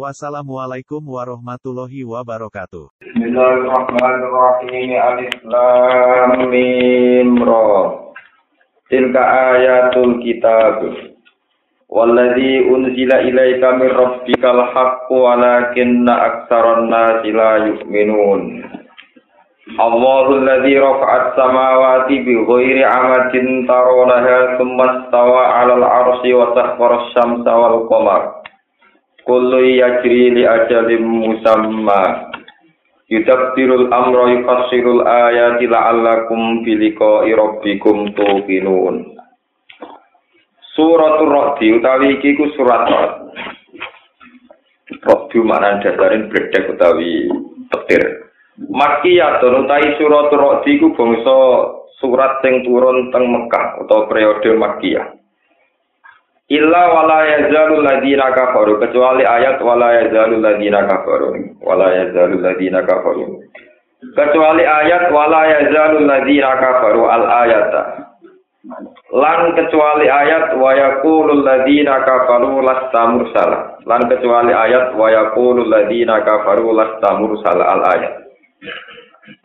Wassalamualaikum warahmatullahi wabarakatuh. Bismillahirrahmanirrahim. Tilka ayatul kitab. Walladzi unzila ilaika min rabbikal haqqu walakinna aktsaran nasi la yu'minun. Allahu alladzi rafa'at samawati bi ghairi amadin tarawnaha thumma istawa 'alal 'arsyi wa sakhkhara asy-syamsa wal qamara kullu yajri li ajalin musamma. Yudabtirul amra yufassirul ayati la'allakum biliqa'i rabbikum tuqinun. Suratul Ra'di utawi iki ku surat Ra'di maknane dasarin bledek utawi petir. Makkiyatun utawi suratul Ra'di ku bangsa surat sing turun teng Mekah utawa periode Makkiyah Illa wala yazalu ladina kafaru. Kecuali ayat wala yazalu ladina kafaru. Wala yazalu ladina kafaru. Kecuali ayat wala yazalu ladina kafaru. Al ayata lan kecuali ayat wa yaqulul ladina kafaru lasta mursala. Lan kecuali ayat wa yaqulul ladina kafaru lasta mursala. Al ayat.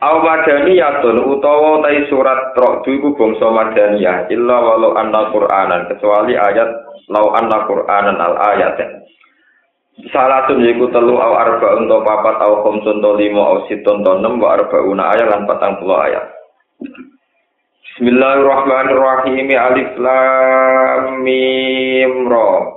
Aw madaniyatun utawa tai surat Ra'd iku bangsa madaniyah. Illa walau anna Qur'anan. Kecuali ayat lau anna Qur'anan al ayat. Salatun yiku telu aw arba untuk papat aw khamsun to lima aw siton to enam wa arbauna ayat lan patang puluh ayat. Bismillahirrahmanirrahim Alif Lam Mim Ra.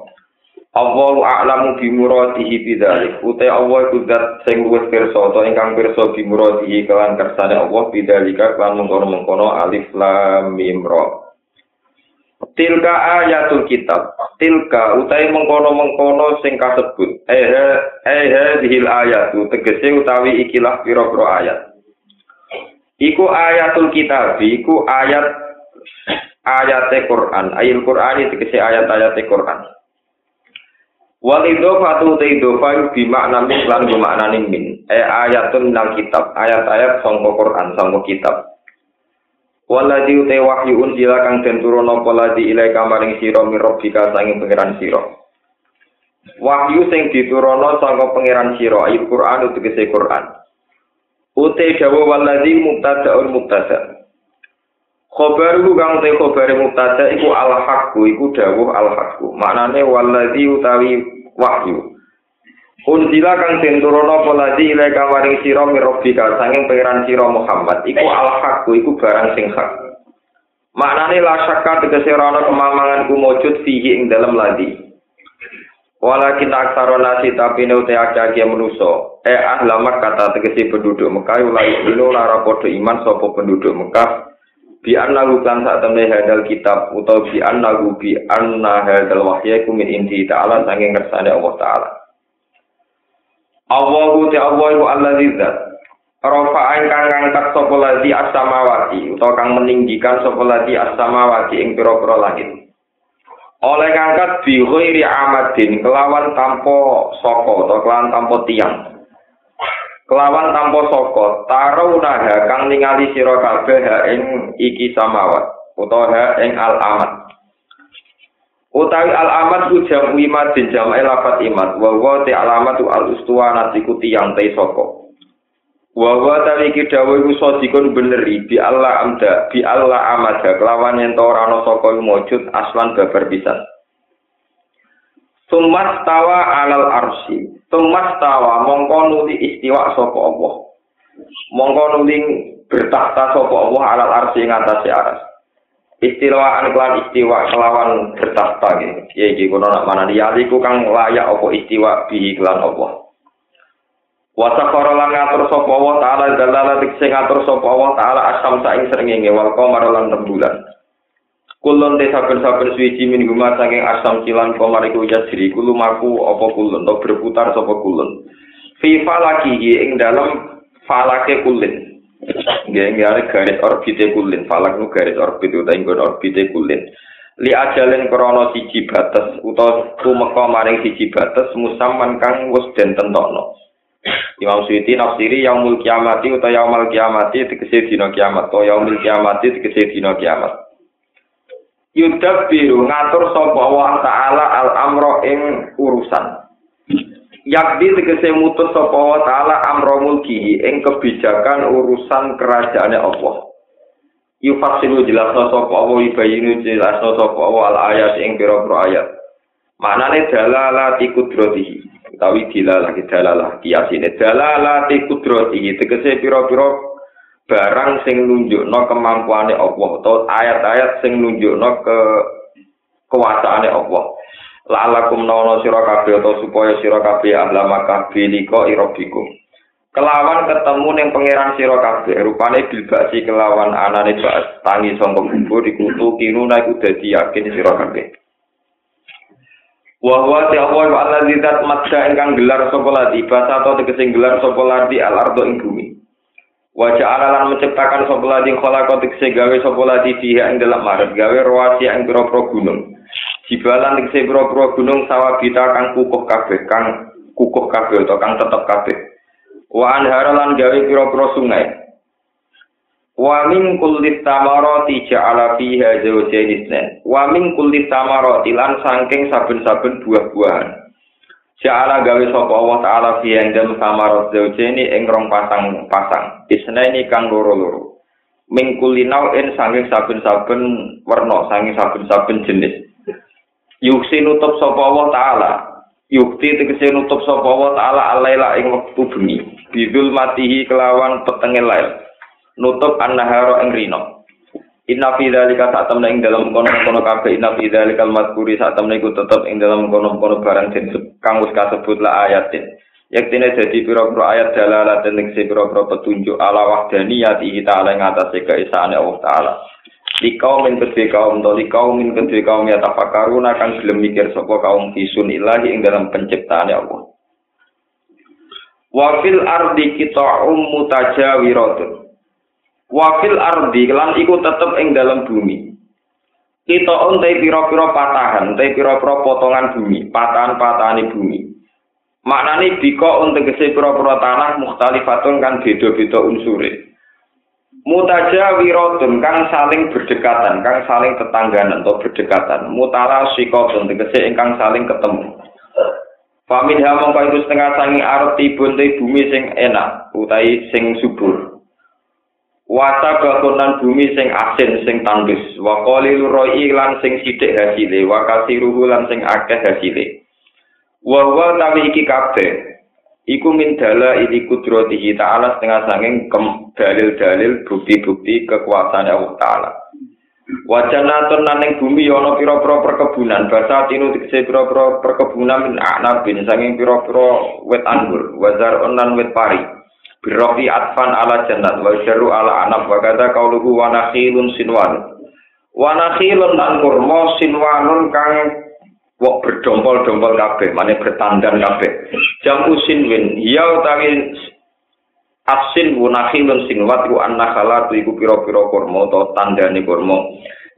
Allahu a'lamu bi muradihi bidzalik. Uta Allah iku zat sing luwih pirsa utawa ingkang pirsa bi muradihi kelan kersane Allah bidzalika kelan mengkono-mengkono alif lam mim ra. Tilka ayatul kitab. Tilka utai mengkono-mengkono sing kasebut. Eh eh dihil ayat tegese utawi ikilah pira-pira ayat. Iku ayatul kitab, iku ayat ayat Quran. Ayat Quran tegese ayat-ayat Quran. Wal idhofatu te idhofa bi makna min lan makna min. E ayatun nang kitab, ayat-ayat sangka Quran, sangka kitab. Waladhi ute wahyu unzila kang den turun apa ladi ilai kamaring sira min sanging pangeran sira. Wahyu sing diturono sangka pangeran sira, ayat Quran utegese Quran. Ute dawa waladhi mubtada'un mubtada'. Khobar iku kang te khobar mubtada iku al haqqu iku dawuh al haqqu. Maknane waladzi utawi wahyu. Unzila kang den turuna apa ladzi ila kawaring sira mirobika sanging pangeran sira Muhammad iku al haqqu iku barang sing hak. Maknane la syakka tegese ora ana kemamangan ku mujud fihi ing dalam ladzi. Wala kita aksara nasi tapi ne ute akeh manusa. Eh ahlamat kata tegese penduduk Mekah ulai dino lara padha iman sapa penduduk Mekah bi anna kan sak temne hadal kitab utawa bi anna bi anna hadal wahya iku min inti ta'ala sanging ngersane Allah taala Allahu ta Allah iku allazi zat Rafa ingkang ngangkat sapa ladi as-samawati utawa kang meninggikan sapa ladi as-samawati ing pira-pira langit. Oleh ngangkat bi ghairi amadin kelawan tanpa saka utawa kelawan tanpa tiang. Kelawan tanpa saka naha kang ningali sira kabeh ing iki samawat utawa ing al amat utawi al amat ku jam imat din jam lafat imat wa wa te alamat al ustuwa iku tiyang te saka wa wa tali iki dawuh iku sadikun beneri bi Allah amda bi Allah amada kelawan yen ora ana saka mujud aslan babar pisan Sumat tawa alal arsi. Sumat tawa mongko nuli istiwa sapa Allah. Mongko nuli bertakhta sapa Allah alal arsi ing atase aras. Istilawaan kelan istiwa kelawan bertakhta gitu. Ya iki kono nak mana ku kang layak apa istiwa bihi kelan Allah. Wa sakhara lan ngatur sapa Allah taala dalala sing ngatur Allah taala asam ing srengenge wal qamar lan rembulan. Kulon te saben-saben suci min guma saking asam cilan komar iku yasri kulu maku apa kulon to berputar sapa kulon. Fi falaki ing dalam falake kulin. Nggih garis orbite kulin, falak nu garis orbit utawa inggon orbite kulin. Li ajalin krana siji batas utawa tumeka maring siji batas musaman kang wis den tentokno. Imam Suyuti nafsiri yaumul kiamati utawa yaumul kiamati tegese dina kiamat utawa yaumul kiamati tegese dina kiamat. Yudab biru ngatur sapa Allah taala al amro ing urusan. Yakdi tegese mutus sapa wa taala amro mulkihi ing kebijakan urusan kerajaane Allah. Yufasilu jelasno sapa Allah ibayinu jelasno sapa Allah al ayat ing pira-pira ayat. Manane dalalati kudratihi. Utawi dilalah dalalah kiasine dalalati kudratihi tegese pira-pira barang sing nunjukno kemampuane Allah atau ayat-ayat sing nunjukno ke kekuasaane Allah. La'alakum nawana sira kabeh utawa supaya sira kabeh ahlama kabeh liko irabikum kelawan ketemu ning pangeran sira kabeh. Rupane bilbasi kelawan anane bas tangi sangka kubur iku kiruna iku dadi yakin sira kabeh. Wa huwa ta'ala wa allazi zat madda ingkang gelar sapa ladi? Basa atau tegese gelar sapa ladi al ardo ing bumi? Wa ja'ala menciptakan sapa ladi khalaqa tegese gawe sapa ladi fiha ing dalam maret gawe rawasi ing pira-pira gunung Jibalan tegese pira-pira gunung sawabita kang kukuh kabeh, kang kukuh kabeh utawa kang tetep kabeh. Wa anhara lan gawe pira-pira sungai. Wa min kulli tamarati ja'ala fiha zawjayn isnan. Wa min kulli tamarati lan saking saben-saben buah-buahan. Ja'ala gawe sapa Allah taala fiha ing dalem samarat zawjayn ing rong pasang-pasang. Isnaini kang loro-loro. Min kulli nau'in saking saben-saben werna, saking saben-saben jenis. Yuksi nutup sapa Allah taala. Yukti tegese nutup sapa Allah taala alaila ing wektu bengi. Bidul matihi kelawan petenge lail. Nutup annahara ing rino Inna fi dzalika satamna ing dalam kono-kono kabeh. Inna fi dzalika al-madhkuri satamna iku tetep ing dalam kono-kono barang sing kang wis kasebut la ayatin. Yaktine dadi pira-pira ayat dalalah dan ing pira-pira petunjuk ala wahdaniyati ta'ala ing atase keesaane Allah taala. Di kaum min kedue kaum to di kaum min kedue kaum ya tafakarun akan gelem mikir sapa kaum fisun ilahi ing dalam penciptaane Allah wa fil ardi qita'um mutajawiratun wa fil ardi lan iku tetep ing dalam bumi kita ontai pira-pira patahan, ontai pira-pira potongan bumi, patahan-patahane bumi. Maknane bika untuk kese pira-pira tanah mukhtalifatun kan beda-beda unsure. Mutaja wirodun kang saling berdekatan kang saling tetangganan atau berdekatan. Mutara sikotun tegese ingkang saling ketemu. Famin ha mongko itu setengah sangi arti bunte bumi sing enak utai sing subur. Wata bakunan bumi sing asin sing tandus wa qalil roi lan sing sithik hasile wa kasiruhu lan sing akeh hasile. Wa wa tawi iki kabeh iku min dala ini kudratihi ta'ala setengah sanging dalil-dalil bukti-bukti kekuasaan Allah Ta'ala. Wajanatun naning bumi yono pira-pira perkebunan basa tinu dikse pira-pira perkebunan min a'nabin sanging pira-pira wet anggur wazar onan wet pari birofi atfan ala jannat wa jaru ala anab wa kata kauluhu wa nakhilun sinwan wa nakhilun lan kurma sinwanun kang wok berdompol-dompol kabeh, mane bertandan kabeh. Jam usin win, ya utawi asin wunakhilun sing wat ku annakhalat iku pira-pira kurma utawa tandane kurma.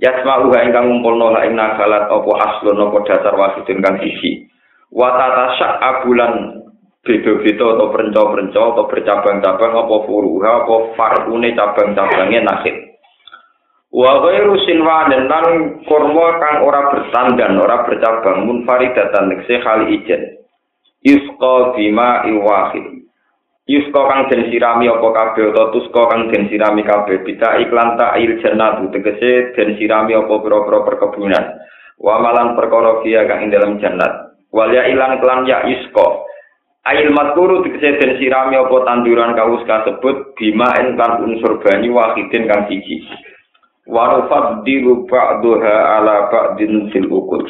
Yasma uga ingkang ngumpulno la ing nakhalat apa aslun apa dasar wasidun kang siji. Wa tatasya abulan beda-beda atau perenco-perenco atau bercabang-cabang apa furuha apa farune cabang-cabange nakhil. Wa ghairu sinwanin lan kurma kang ora bertandan, ora bercabang munfaridatan nekse kali ijen. Yusqa bima iwahid. Yusqa kang den sirami apa kabeh utawa tusqa kang den sirami kabeh bita iklan ta'il jannatu tegese den sirami apa pira-pira perkebunan. Wa malan kang ing dalam jannat. Wal ya ilan kelan ya yusqa. Ail matkuru tegese den sirami apa tanduran kawus kasebut bima ing unsur banyu wahidin kang siji. Wa nufaddilu ba'daha ala ba'din fil ukul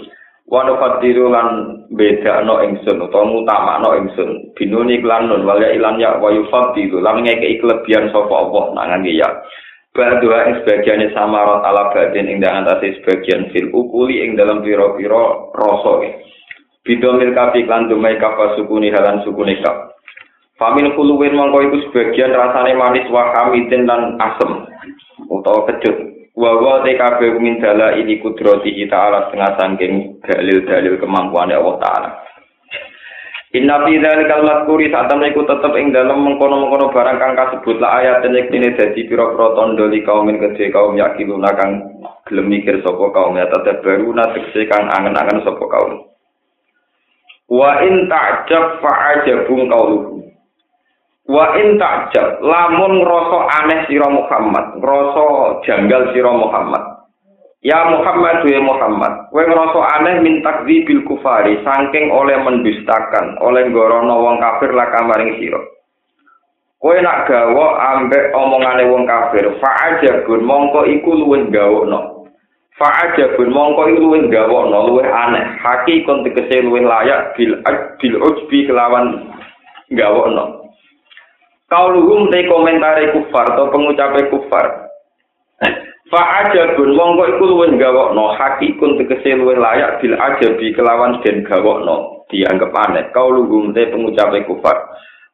wa nufaddilu lan bedakno ingsun utawa ngutamakno ingsun. Binuni lan nun wal ilan ya wa yufaddilu. Lan ngekeki kelebihan sapa Allah nang ya. Ba'dua ing sebagiannya samarat ala batin ing dengan atas sebagian fil ukuli ing dalam piro-piro rasa Bidomil kafi klan dumai kafa sukuni halan sukuni kaf. Famin kuluwin mongko iku sebagian rasane manis wa hamidin lan asem utawa kecut. Wa wa TKB min dala ini kudrati ta'ala setengah sangking dalil-dalil kemampuan Allah Ta'ala. Inna fi dzalikal mazkuri satam iku tetep ing dalem mengkono-mengkono barang kang kasebut la ayat tenek dadi pira-pira tandha li kaum kedhe kaum yakiluna kang gelem mikir sapa kaum ya tetep baru tegese kang angen-angen sapa kaum. Wa in ta'jab fa'ajabun qauluhu. Wa in ta'jab lamun ngrasa aneh sira Muhammad, ngrasa janggal sira Muhammad. Ya Muhammad ya Muhammad, kowe ngrasa aneh min takdzibil kufari saking oleh mendustakan, oleh gorono wong kafir lah kamaring sira. Kowe nak gawa ambek omongane wong kafir, fa mongko iku luwih gawokno. Fa mongko iku luwih gawokno, luwih aneh. Haki kon tegese luwih layak bil bil ujbi kelawan gawokno. Kauluhum te komentare kufar atau pengucape kufar. Fa aja gun mongko iku luwih gawokno hakikun tegese luwih layak bil ajabi kelawan den gawokno dianggap aneh. Kau luhum te pengucape kufar.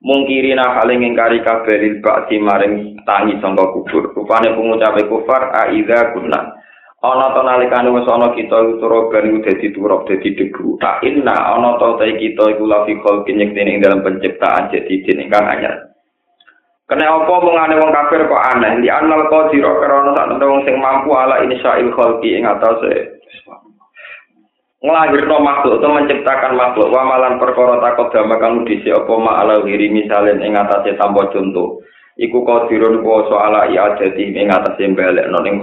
Mungkirina hale ngingkari kabaril bakti maring tangi sangka kubur. Rupane pengucape kufar aiza kunna. Ana to nalikane wis ana kita utara ben dadi turok dadi debu. Tak inna ana to kita iku lafi khalqin ing dalam penciptaan jadi den ingkang anyar Kena apa mengane wong kafir kok aneh? Di anal kau siro karena saat wong sing mampu ala ini syail kholki ing atase ngelahirno makhluk atau menciptakan makhluk wa malan perkara takut dama kamu disi apa ma ala wiri misalin ing atase tanpa contoh. Iku kau dirun kuasa ala iya jadi ing atase balik non ing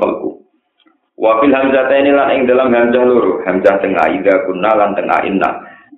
wa fil hamzah ini lan ing dalam hamzah loro hamzah tengah ida kunna lan tengah inna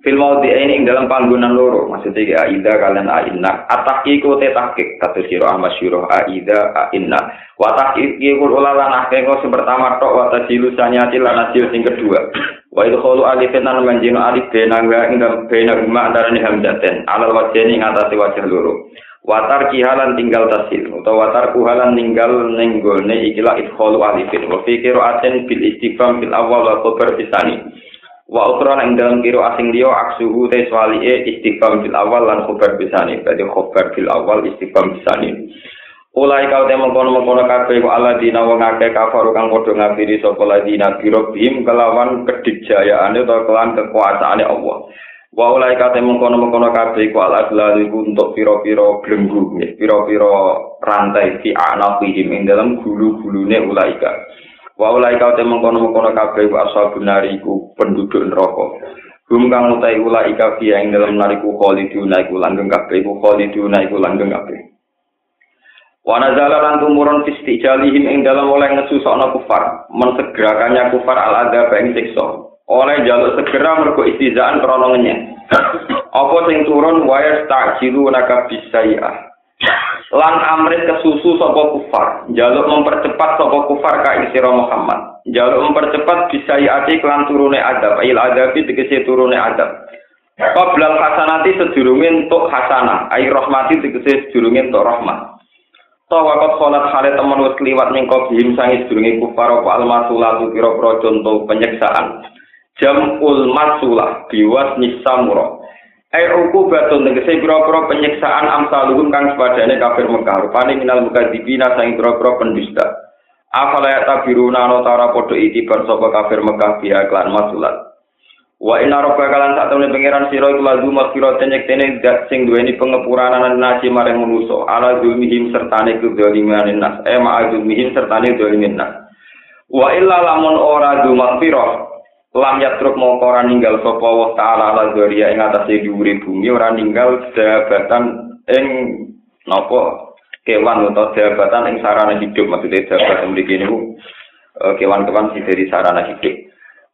fil maudi ini ing dalam panggonan loro. Maksudnya ya aida kalian aina ataki ku te tahkik kata siro ahmad syuroh aida aina wa tahkik ku ulalan ahke kau pertama tok wa tajilu sanyati lan asil sing kedua. Wa itu kholu alifin nan manjino alif bena nga ing dalam bena rumah antara ni hamzaten alal wajeni ngatasi wajah loro. Watar kihalan tinggal tasil atau watar kuhalan tinggal nenggolne ikilah idkholu alifin. Wa fikiru aten bil istiqam bil awal wa khobar bisani wa ukra ing dalam kiro asing liya aksuhu te swali'e istiqam fil awal lan khabar bisani berarti khabar fil awal istiqam bisani Ulai kau temu kono kono kafe ku ala dina wong akeh kafaru kang padha ngafiri sapa ladina biro bim kelawan kedikjayaane utawa kelan kekuasaane Allah. Wa ulai kau temu kono kono kafe ku ala lalu ku untuk piro-piro belenggu, piro-piro rantai fi anafihim ing dalam gulu-gulune ulaika. Wa ulai kau temeng kono kabeh wa ashabun nari iku penduduk neraka. Hum kang utai ulai kabeh ing dalam nariku khalidun iku langgeng kabeh iku khalidun iku langgeng kabeh. Wa nazala lan tumurun fi ing dalam oleh ngesusokno kufar, mensegerakannya kufar al adab ing siksa. Oleh jaluk segera mergo istizaan krana ngenyek. Apa sing turun wa yastajilu naka bisai'ah. Lan amrit kesusu sapa kufar. Jaluk mempercepat sapa kufar ka sira Muhammad. Jaluk mempercepat bisa yati kelan turune adab. Il adabi tegese turune adab. Qablal hasanati sedurunge entuk hasanah. Ai rahmati tegese sedurunge entuk rahmat. Tawa wakot sholat hale temen wis kliwat ning bihim sangi sedurunge kufar apa almasulatu pira-pira contoh penyeksaan. Jamul masulah biwas Ai uku batun tegese pira-pira penyiksaan amsaluhum kang sepadane kafir Mekah rupane minal mukadzibina sang pira-pira pendusta. Afala ya tabiruna ana tara padha itibar sapa kafir Mekah biya klan masulat. Wa inna rabbaka kalan sak temene pangeran sira iku lazu maghfirah tenyek tene dat sing duweni pengepuranan nasi maring manusa ala zulmihim sertane kedzaliman nas e ma zulmihim sertane dzalimin nas. Wa illa lamun ora du lam yatruk mongko ora ninggal sapa wa taala la dzuriya ing atase dhuwure bumi ora ninggal jabatan ing napa? Kewan utawa jabatan ing sarana hidup. Maksudnya jabatan mriki niku eh, kewan-kewan sing dari sarana hidup.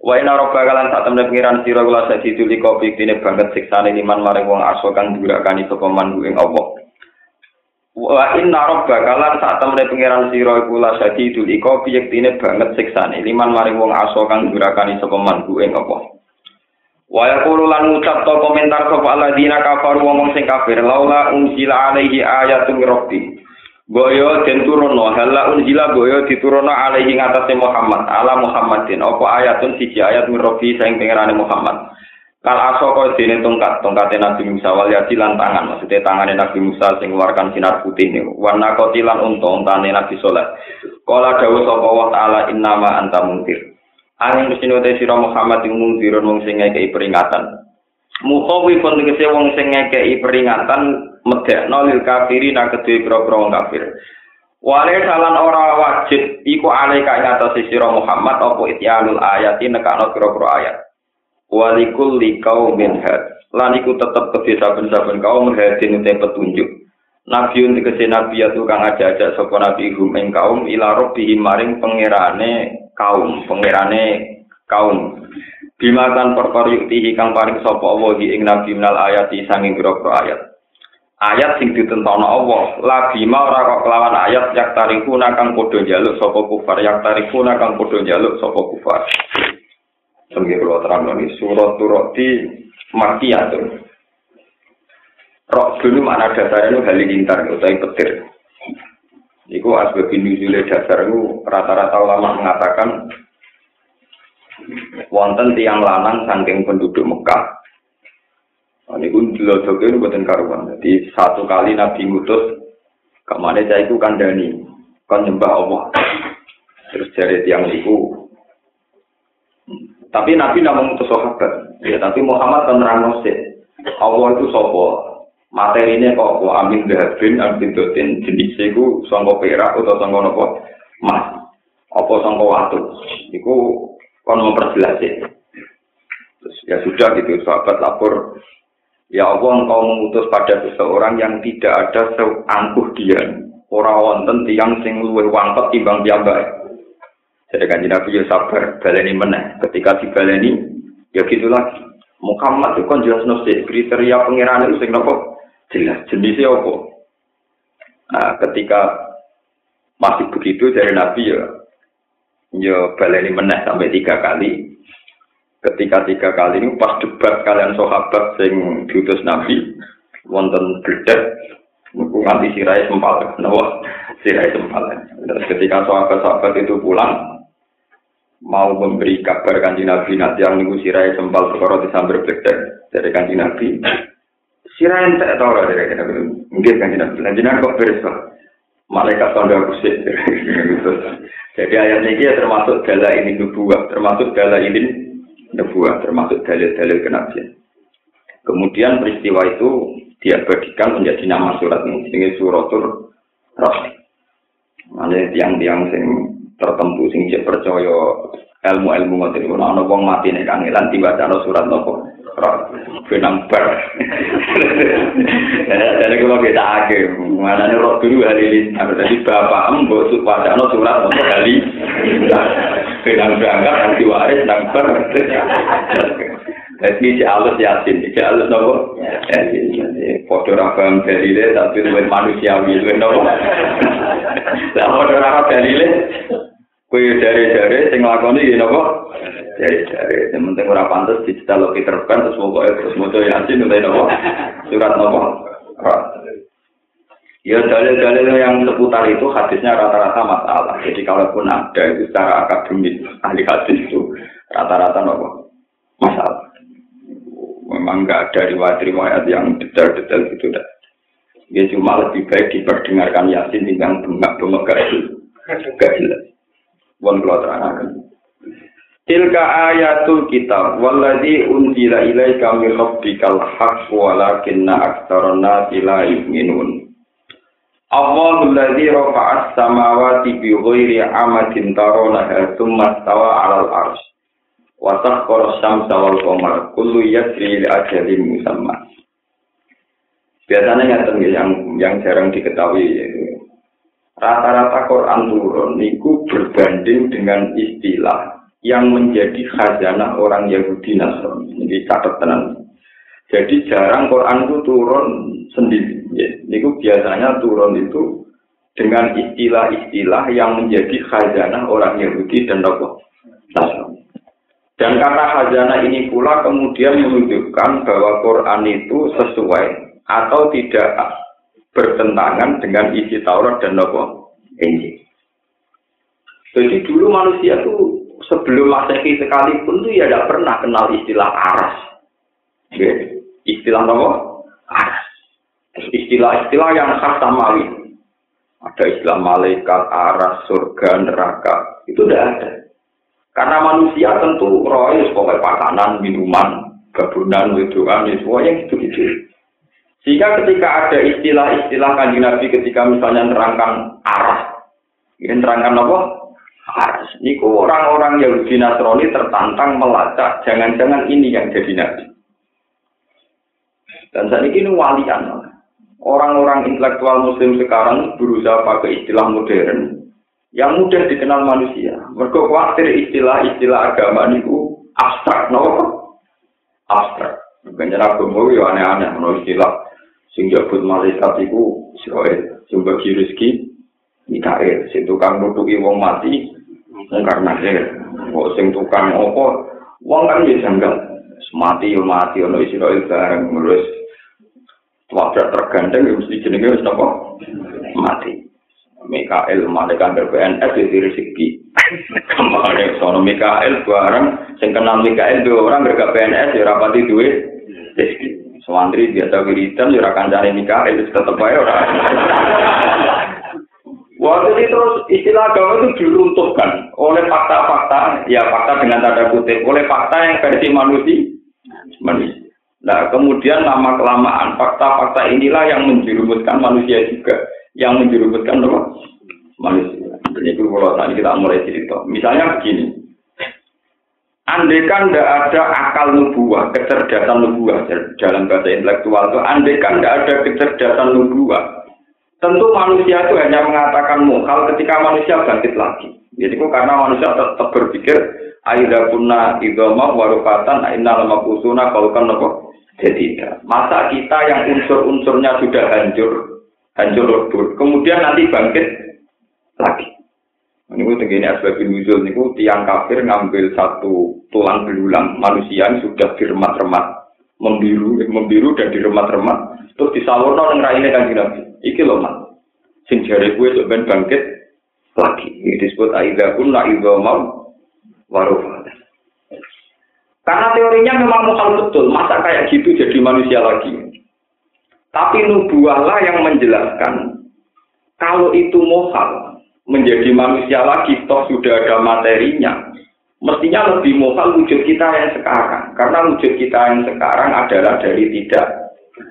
Wa inna robba kalan sak temen pengiran sira kula sadi tuli kopi dine banget siksane liman maring wong aso kang durakani sapa manhu ing Allah. Wa inna rabbaka lan sak temene pangeran sira iku la sadidul iqabi yektine banget siksane liman maring wong aso kang durakani sapa manbu ing apa. Wa yaqulu lan ngucap to komentar sapa alladzina kafaru wong sing kafir laula unzila alaihi ayatun rabbi. Boyo den turunno hala unzila boyo diturunno alaihi ngatasé Muhammad ala Muhammadin apa ayatun siji ayat min rabbi sing pangerane Muhammad. Kal aso kau dene tongkat, tongkatnya Nabi Musa wal lan tangan, maksudnya tangannya Nabi Musa sing mengeluarkan sinar putih nih. Warna kotilan unta, untane Nabi Soleh. Kala dawu sapa Allah taala innama anta muntir. Angin mesti te sira Muhammad ing muntir wong sing ngekeki peringatan. Mukhawi pun tegese wong sing ngekeki peringatan medekno lil kafirin kedue pira-pira wong kafir. Wale salan ora wajib iku alaika ing atase sira Muhammad apa ityanul ayati nekano pira-pira ayat. Walikul likau minhat lan iku tetep kedhe saben-saben kaum hadin te petunjuk. Nabiun dikese nabi ya tukang aja-aja sapa nabi hum ing kaum ila rabbihim maring pangerane kaum pangerane kaum. Bimakan perkara yuktihi kang paring sapa Allah ing nabi minal ayati sanging pira ayat. Ayat sing ditentokno Allah la bima ora kok kelawan ayat yak tarikuna kang padha njaluk sapa kufar yak tarikuna kang padha njaluk sapa kufar Sebagai kalau terang ini surat turati makiyatun. Rok dulu mana dasarnya itu halilintar atau petir. Iku asbab nuzule dasar itu rata-rata ulama mengatakan wonten tiang lanang saking penduduk Mekah. Nah, ini pun dilodoke ini buatan karuan. Jadi satu kali Nabi ngutus ke mana saya itu kandani, kan nyembah Allah. Terus dari tiang itu Tapi Nabi tidak mengutus sahabat. Ya, tapi Muhammad kan terang Allah itu sopo. Materinya kok kok amin dahabin, amin dotin jenis itu sangko perak atau sangko nopo mas. Apa sangko waktu. Itu kan memperjelas ya sudah gitu sahabat lapor. Ya Allah engkau mengutus pada seseorang yang tidak ada seangkuh dia. Orang wonten tiang sing luwih wangkot timbang piyambak. Jadi kan Nabi ya sabar, baleni meneh. Ketika dibaleni, ya gitu lagi. Muhammad itu kan jelas nasi kriteria pengiran itu sing nopo jelas jenisnya apa. Nah, ketika masih begitu dari Nabi ya, ya baleni meneh sampai tiga kali. Ketika tiga kali ini pas debat kalian sahabat sing diutus Nabi, wonten bledak, nganti sirai sempal, nawa sirai sempal. Terus ketika sahabat-sahabat itu pulang, mau memberi kabar kanji Nabi nanti yang minggu sirai sempal perkara disambar bedek dari kanji Nabi. Sirai ente tau lah dari kanji mungkin kanji Nabi. Kanji Nabi kok beres malaikat tanda kusik jadi ayat ini ya termasuk gala ini nubuah termasuk gala ini nubuah termasuk dalil-dalil kenabian. Kemudian peristiwa itu diabadikan menjadi nama surat ini ini suratul rahmi Mana tiang-tiang sing tertentu sing cek percaya ilmu-ilmu ngoten iku ana wong mati nek kangelan diwacana surat nopo? Benang bar. Jadi kalau kita ake. Mana nih roh dulu hari ini apa tadi bapak embo wacana surat nopo kali benang berangkat nanti waris nang bar Jadi si alus yasin, si alus nopo yasin. Foto rakam dalile tapi luwih manusiawi, luwih nopo. Lah foto rakam dalile Kue dari-dari sing lakoni iki napa? Dari-dari sing penting ora pantes dicetal Peter Pan terus pokoke terus moto Yasin utawa napa? Surat napa? Ya dalil-dalil yang seputar itu hadisnya rata-rata masalah. Jadi kalaupun ada itu secara akademis ahli hadis itu rata-rata nopo masalah. Memang nggak ada riwayat-riwayat yang detail-detail gitu dah. Ya cuma lebih baik diperdengarkan Yasin tinggal bengak-bengak gak jelas. Wong kula terangaken. Tilka ayatul kitab walladzi unzila ilaika min rabbikal haqq walakinna aktsaran nasi la yu'minun. Allahul ladzi rafa'as samawati bi ghairi amadin tarawnaha tsumma stawa 'alal 'arsy. Wa sakhkhara asy-syamsa wal qamara kullu yajri li ajalin musamma. Biasanya yang yang jarang diketahui rata-rata Quran turun niku berbanding dengan istilah yang menjadi khazanah orang Yahudi Nasrani. Ini catatan. Jadi jarang Quran itu turun sendiri. Ya. Niku biasanya turun itu dengan istilah-istilah yang menjadi khazanah orang Yahudi dan Nasrani. Dan kata khazanah ini pula kemudian menunjukkan bahwa Quran itu sesuai atau tidak bertentangan dengan isi Taurat dan Nabi Injil. Jadi dulu manusia tuh sebelum masehi sekalipun tuh ya tidak pernah kenal istilah aras. Istilah apa? Aras. Istilah-istilah yang khas samawi. Ada istilah malaikat, aras, surga, neraka. Itu tidak ada. Karena manusia tentu roh sebagai makanan, minuman, gabunan, wedoan, ya semuanya gitu-gitu. Sehingga ketika ada istilah-istilah kanji Nabi ketika misalnya nerangkan arah, ini nerangkan apa? Aras. Ini orang-orang Yahudi Nasrani tertantang melacak, jangan-jangan ini yang jadi Nabi. Dan saat ini walian. Orang-orang intelektual muslim sekarang berusaha pakai istilah modern yang mudah dikenal manusia. Mereka khawatir istilah-istilah agama itu abstrak, no? Abstrak. Bukan agama ya aneh-aneh, no istilah. Sing jabut malaikat itu Israel, sing bagi rezeki Mikael, sing tukang nutuki wong mati karena kok sing tukang opo wong kan ya janggal. Mati yo mati ono Israel bareng. Terus wabrak tergandeng ya mesti jenenge wis napa? Mati Mikael malaikat PNS itu rezeki. Kemarin sono Mikael bareng. Sing kenal Mikael dua orang gak PNS ya rapati duit. Rezeki. Sewantri biasa wiridan ya kancane Mikael tetep ae ora Waktu itu terus istilah agama itu diruntuhkan. Oleh fakta-fakta, ya fakta dengan tanda kutip, oleh fakta yang versi manusia. manusia. Nah, kemudian lama kelamaan fakta-fakta inilah yang menjerumuskan manusia juga, yang menjerumuskan apa? Manusia. Jadi itu kalau tadi kita mulai cerita. Misalnya begini, Andaikan tidak ada akal nubuah, kecerdasan nubuah dalam bahasa intelektual itu, andaikan tidak ada kecerdasan nubuah, tentu manusia itu hanya mengatakan mukal ketika manusia bangkit lagi. Jadi kok karena manusia tetap berpikir aida punna idoma warufatan inna lama kusuna kalau kan nopo jadi masa kita yang unsur-unsurnya sudah hancur hancur lebur kemudian nanti bangkit lagi. Ini gue begini asbabin nuzul ini tiang kafir ngambil satu tulang belulang. Manusia yang sudah diremat-remat. Membiru membiru dan diremat-remat. Terus disalurno nang raine kan nabi. Iki lho mat sing jare kuwe sok ben bangkit lagi. Ini disebut aida kun la mau warufat karena teorinya memang mukal betul, masa kayak gitu jadi manusia lagi. Tapi nubuahlah yang menjelaskan kalau itu mokal menjadi manusia lagi, toh sudah ada materinya. Mestinya lebih mokal wujud kita yang sekarang. Karena wujud kita yang sekarang adalah dari tidak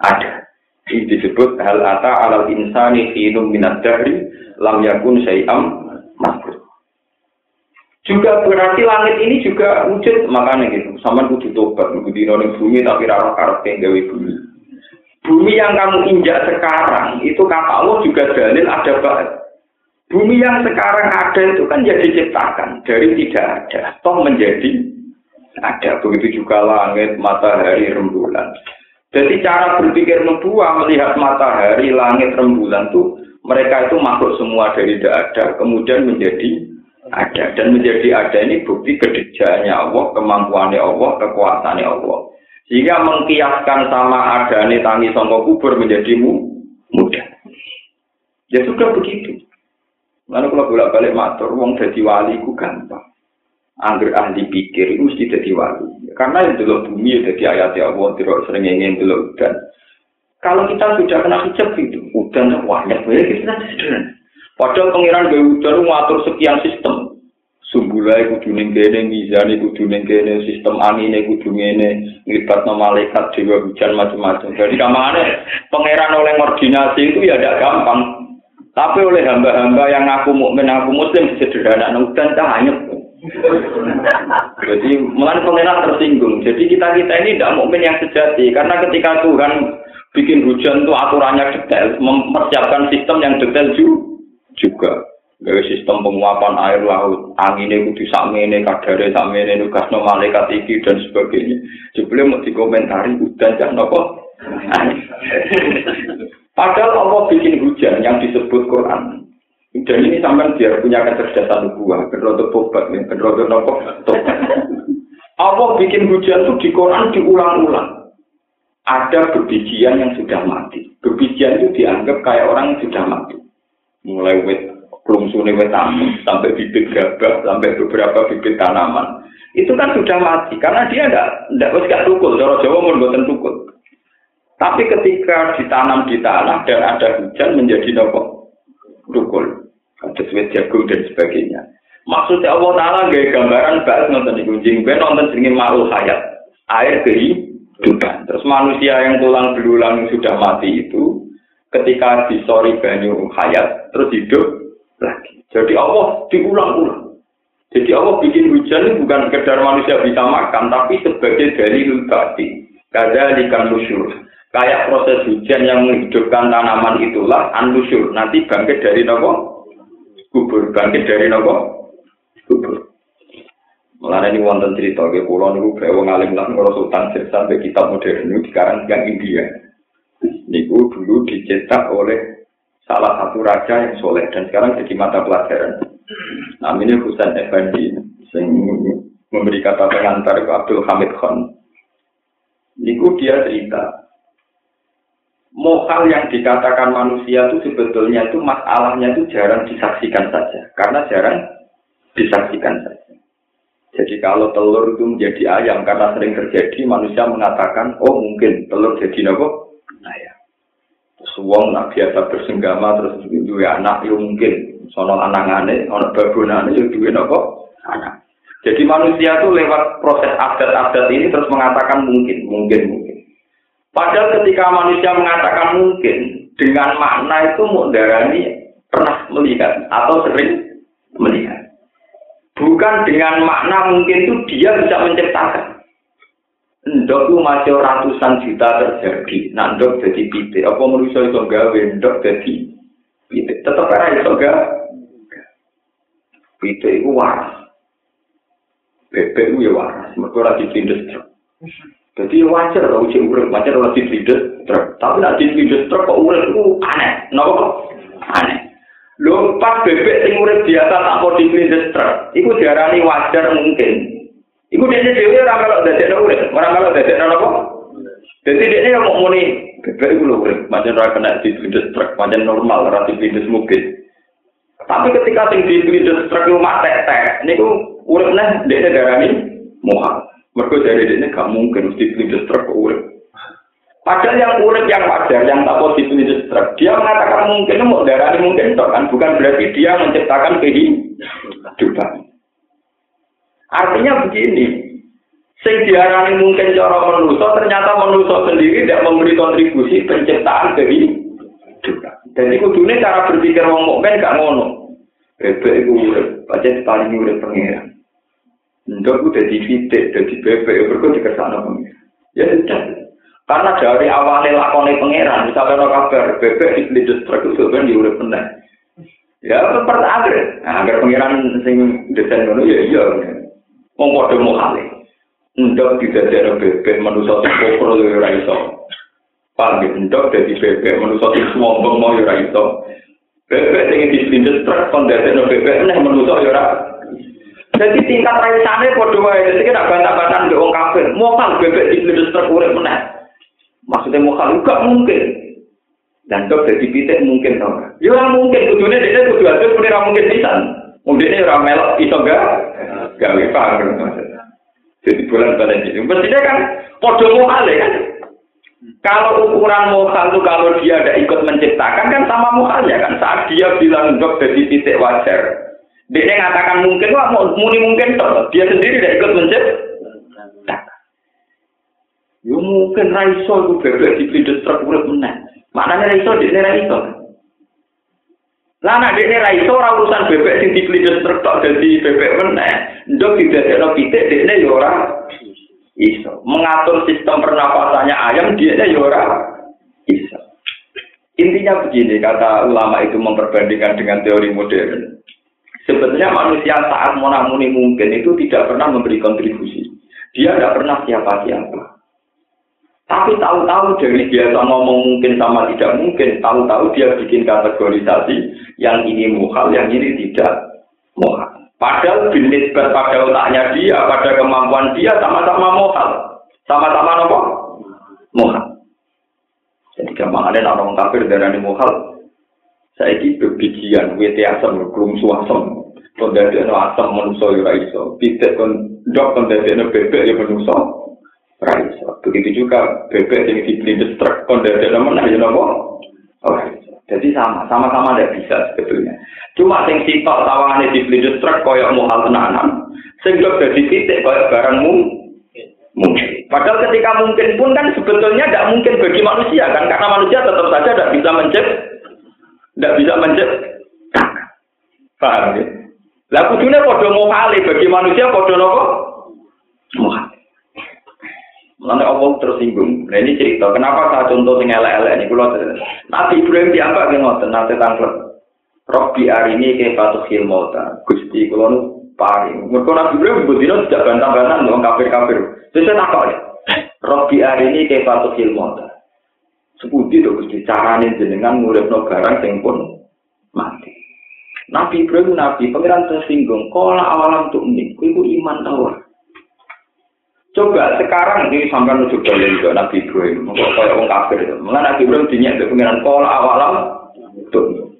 ada. Ini disebut hal ata alal insani hinum minat dahri lam yakun syai'am makhluk. Juga berarti langit ini juga wujud makanya gitu. Sama kudu tobat, kudu dino bumi tapi raro karep gawe bumi. Bumi yang kamu injak sekarang itu kata Allah juga dalil ada banget. Bumi yang sekarang ada itu kan jadi ciptakan dari tidak ada, toh menjadi ada. Begitu juga langit, matahari, rembulan. Jadi cara berpikir nubuah melihat matahari, langit, rembulan tuh mereka itu makhluk semua dari tidak ada, kemudian menjadi ada dan menjadi ada ini bukti kedejanya Allah, kemampuannya Allah, kekuasaannya Allah. Sehingga mengkiaskan sama ada tangi songkok kubur menjadi mudah. Ya sudah begitu. Lalu kalau bolak balik matur, wong jadi wali ku gampang. Angger ahli pikir itu mesti jadi wali. Karena yang dulu bumi ya jadi ayat ya Allah, tidak sering ingin dulu dan kalau kita sudah kena hijab itu, udah ya kita sederhana. Padahal pengiran gawe udan ngatur sekian sistem. Sumbulai kudu ning kene, mizane kudu ning kene, sistem anine kudu ngene, nglibatno malaikat dewa hujan macam-macam. Jadi kamane pangeran oleh koordinasi itu ya tidak gampang. Tapi oleh hamba-hamba yang aku mukmin, aku muslim sederhana udan tak hanya Jadi mulai pangeran tersinggung. Jadi kita kita ini tidak mukmin yang sejati karena ketika Tuhan bikin hujan itu aturannya detail, mempersiapkan sistem yang detail juga gawe sistem penguapan air laut. Anginnya kudu sakmene kadare sakmene nugasno malaikat iki dan sebagainya. Jebule mau dikomentari udan jan nopo padahal Allah bikin hujan yang disebut Quran. Dan ini sampai biar punya kecerdasan nubuah kerotok tobat ya nopo tobat. Allah bikin hujan itu di Quran diulang-ulang. Ada bebijian yang sudah mati. Bebijian itu dianggap kayak orang yang sudah mati. Mulai wet suni wet sampai bibit gabah sampai beberapa bibit tanaman itu kan sudah mati karena dia tidak tidak gak tukul, cara Jawa buatan tukul. Tapi ketika ditanam di tanah dan ada hujan menjadi nopo tukul, ada suwet jagung dan sebagainya. Maksudnya Allah Taala gaya gambaran bahas nonton di kucing, ben nonton sini malu hayat, air kehidupan. Terus manusia yang tulang belulang sudah mati itu, ketika disori banyu hayat, terus hidup lagi. Jadi Allah diulang-ulang. Jadi Allah bikin hujan bukan sekedar manusia bisa makan, tapi sebagai dalil bati. Kada ikan lusyur. Kayak proses hujan yang menghidupkan tanaman itulah anusyur. Nanti bangkit dari nopo kubur. Bangkit dari nopo kubur. Mulanya ini wonten cerita ke pulau niku bewo ngalim lah ngurus sultan sampai kitab modern ini sekarang yang India. Niku dulu dicetak oleh salah satu raja yang soleh dan sekarang jadi mata pelajaran. Namanya Husain Effendi yang memberi kata pengantar ke Abdul Hamid Khan. Niku dia cerita, Mokal yang dikatakan manusia itu sebetulnya itu masalahnya itu jarang disaksikan saja, karena jarang disaksikan saja. Jadi kalau telur itu menjadi ayam karena sering terjadi, manusia mengatakan, oh mungkin telur jadi nopo. Suwong nak biasa bersenggama terus dua anak, ya mungkin sono anangane, ono babonane yo duwe napa? Anak. Jadi manusia itu lewat proses adat-adat ini terus mengatakan mungkin, mungkin, mungkin. Padahal ketika manusia mengatakan mungkin, dengan makna itu mudarani pernah melihat atau sering melihat. Bukan dengan makna mungkin itu dia bisa menciptakan. Ndok itu masih ratusan juta terjadi. Nah, ndok jadi pite. Apa manusia itu gawe ndok jadi pite. Tetap ada itu gawe. Pitik itu waras. Bebek itu ya waras. Mereka lagi tindas truk. Jadi wajar kalau uji urip, wajar kalau ditindas truk. Tapi nak ditindas truk kok urip itu aneh. Kenapa kok? Aneh. Lho pas bebek sing urip biasa tak mau ditindas truk. Iku diarani wajar mungkin. Iku dia dewe ora melok dadekno urip, ora melok dadekno napa? Jadi dia yang mau muni bebek itu urip, macam ora kena ditindas truk, macam normal, ora ditindas mungkin. Tapi ketika sing dipindah truk rumah tek-tek, niku urip neh dekne darani muha. Mergo dari dekne gak mungkin mesti pindah truk urip. Padahal yang urip yang wajar, yang tak positif itu truk, dia mengatakan mungkin mau darani mungkin toh kan, bukan berarti dia menciptakan kehidupan. Artinya begini, sing diarani mungkin cara manusia, ternyata manusia sendiri tidak memberi kontribusi penciptaan kehidupan. Dan itu dunia cara berpikir wong mukmin gak ngono. Bebek itu urip, pancen paling pengiran. Ndok udah di fitik, jadi bebek itu berkut dikersana pengiran. Ya sudah. Karena dari awalnya lakone pangeran, misalnya no kabar, bebek di pelidus truk itu sebenarnya diurip peneh. Ya, seperti akhir. Nah, agar pangeran sing desain ngono ya iya. Wong padha mukhale. Ndok ada bebek manusia sing kokro ya ora iso. Paham ya, ndok dadi bebek manusia sing sombong mau ya ora iso. Bebek sing dispindes truk kon dadekno bebek nek manusia ya ora. Jadi tingkat raisane padha wae. Jadi kena bantah-bantahan mbek wong kafir. Mokal bebek dispindes truk urip meneh. Maksudnya mokal juga mungkin. Dan dok jadi pitik mungkin tau. Ya mungkin kudune dene kudu atur ora mungkin pisan. Mungkin ora melok iso gak? Gawe paham Jadi bulan balik ini. Mestinya kan podo mokale kan. Kalau ukuran mokal itu kalau dia ada ikut menciptakan kan sama mokalnya kan. Saat dia bilang dok jadi titik wajar. Dia ngatakan mungkin, wah muni mungkin toh. Dia sendiri tidak ikut menciptakan. Ya mungkin raiso itu bebek di video urip meneh. Maknanya raiso dia raiso. Lah nek dekne raiso ora urusan bebek sing dibeli truk tok dadi bebek meneh. Ndok didadekno pitik dekne ya ora iso. Mengatur sistem pernapasannya ayam dia ya ora iso. Intinya begini, kata ulama itu memperbandingkan dengan teori modern. Sebetulnya manusia saat monamuni mungkin itu tidak pernah memberi kontribusi. Dia tidak pernah siapa-siapa. Tapi tahu-tahu dari biasa ngomong mungkin sama tidak mungkin, tahu-tahu dia bikin kategorisasi yang ini muhal, yang ini tidak muhal. Padahal jenis pada otaknya dia, pada kemampuan dia sama-sama mohal. Sama-sama apa? Mohal. Jadi gampang ada orang kafir darah mohal. Saya ini bebijian, wete asam, belum suasem. kon dadekno asam manusa ya ora iso. Pitik kon ndok kon dadekno bebek ya manusa Begitu juga bebek yang dibeli truk kon dadekno menah ya napa? Ora iso. Jadi sama, sama-sama tidak bisa sebetulnya. Cuma sing sitok sawangane dibeli truk koyo muhal tenanan, sing dok dadi titik koyo barangmu mungkin. Padahal ketika mungkin pun kan sebetulnya tidak mungkin bagi manusia kan, karena manusia tetap saja tidak bisa mencet, tidak bisa mencet. Paham ya? Lah kudune padha mohale bagi manusia napa? Mohale. Mulane Allah tersinggung. Nah ini cerita, kenapa saya contoh sing elek-elek ini kula Nabi Ibrahim diapa ki ngoten nate tanglet. Robbi arini ke fatuh mauta. Gusti kula nu paring. Mergo Nabi Ibrahim budino tidak bantah-bantah wong kafir-kafir. Terus saya takok ya. Robbi arini ke fatuh mauta. Sepundi to Gusti carane jenengan nguripno barang sing pun mati. Nabi Ibrahim Nabi, pangeran tersinggung. Kola awalam tuh ini, itu iman tawar. Coba sekarang ini sampai nuju balik juga Nabi Ibrahim. Kok kayak orang kafir itu. Mengenai Nabi Ibrahim dinyak ke pangeran kola awalam tuh.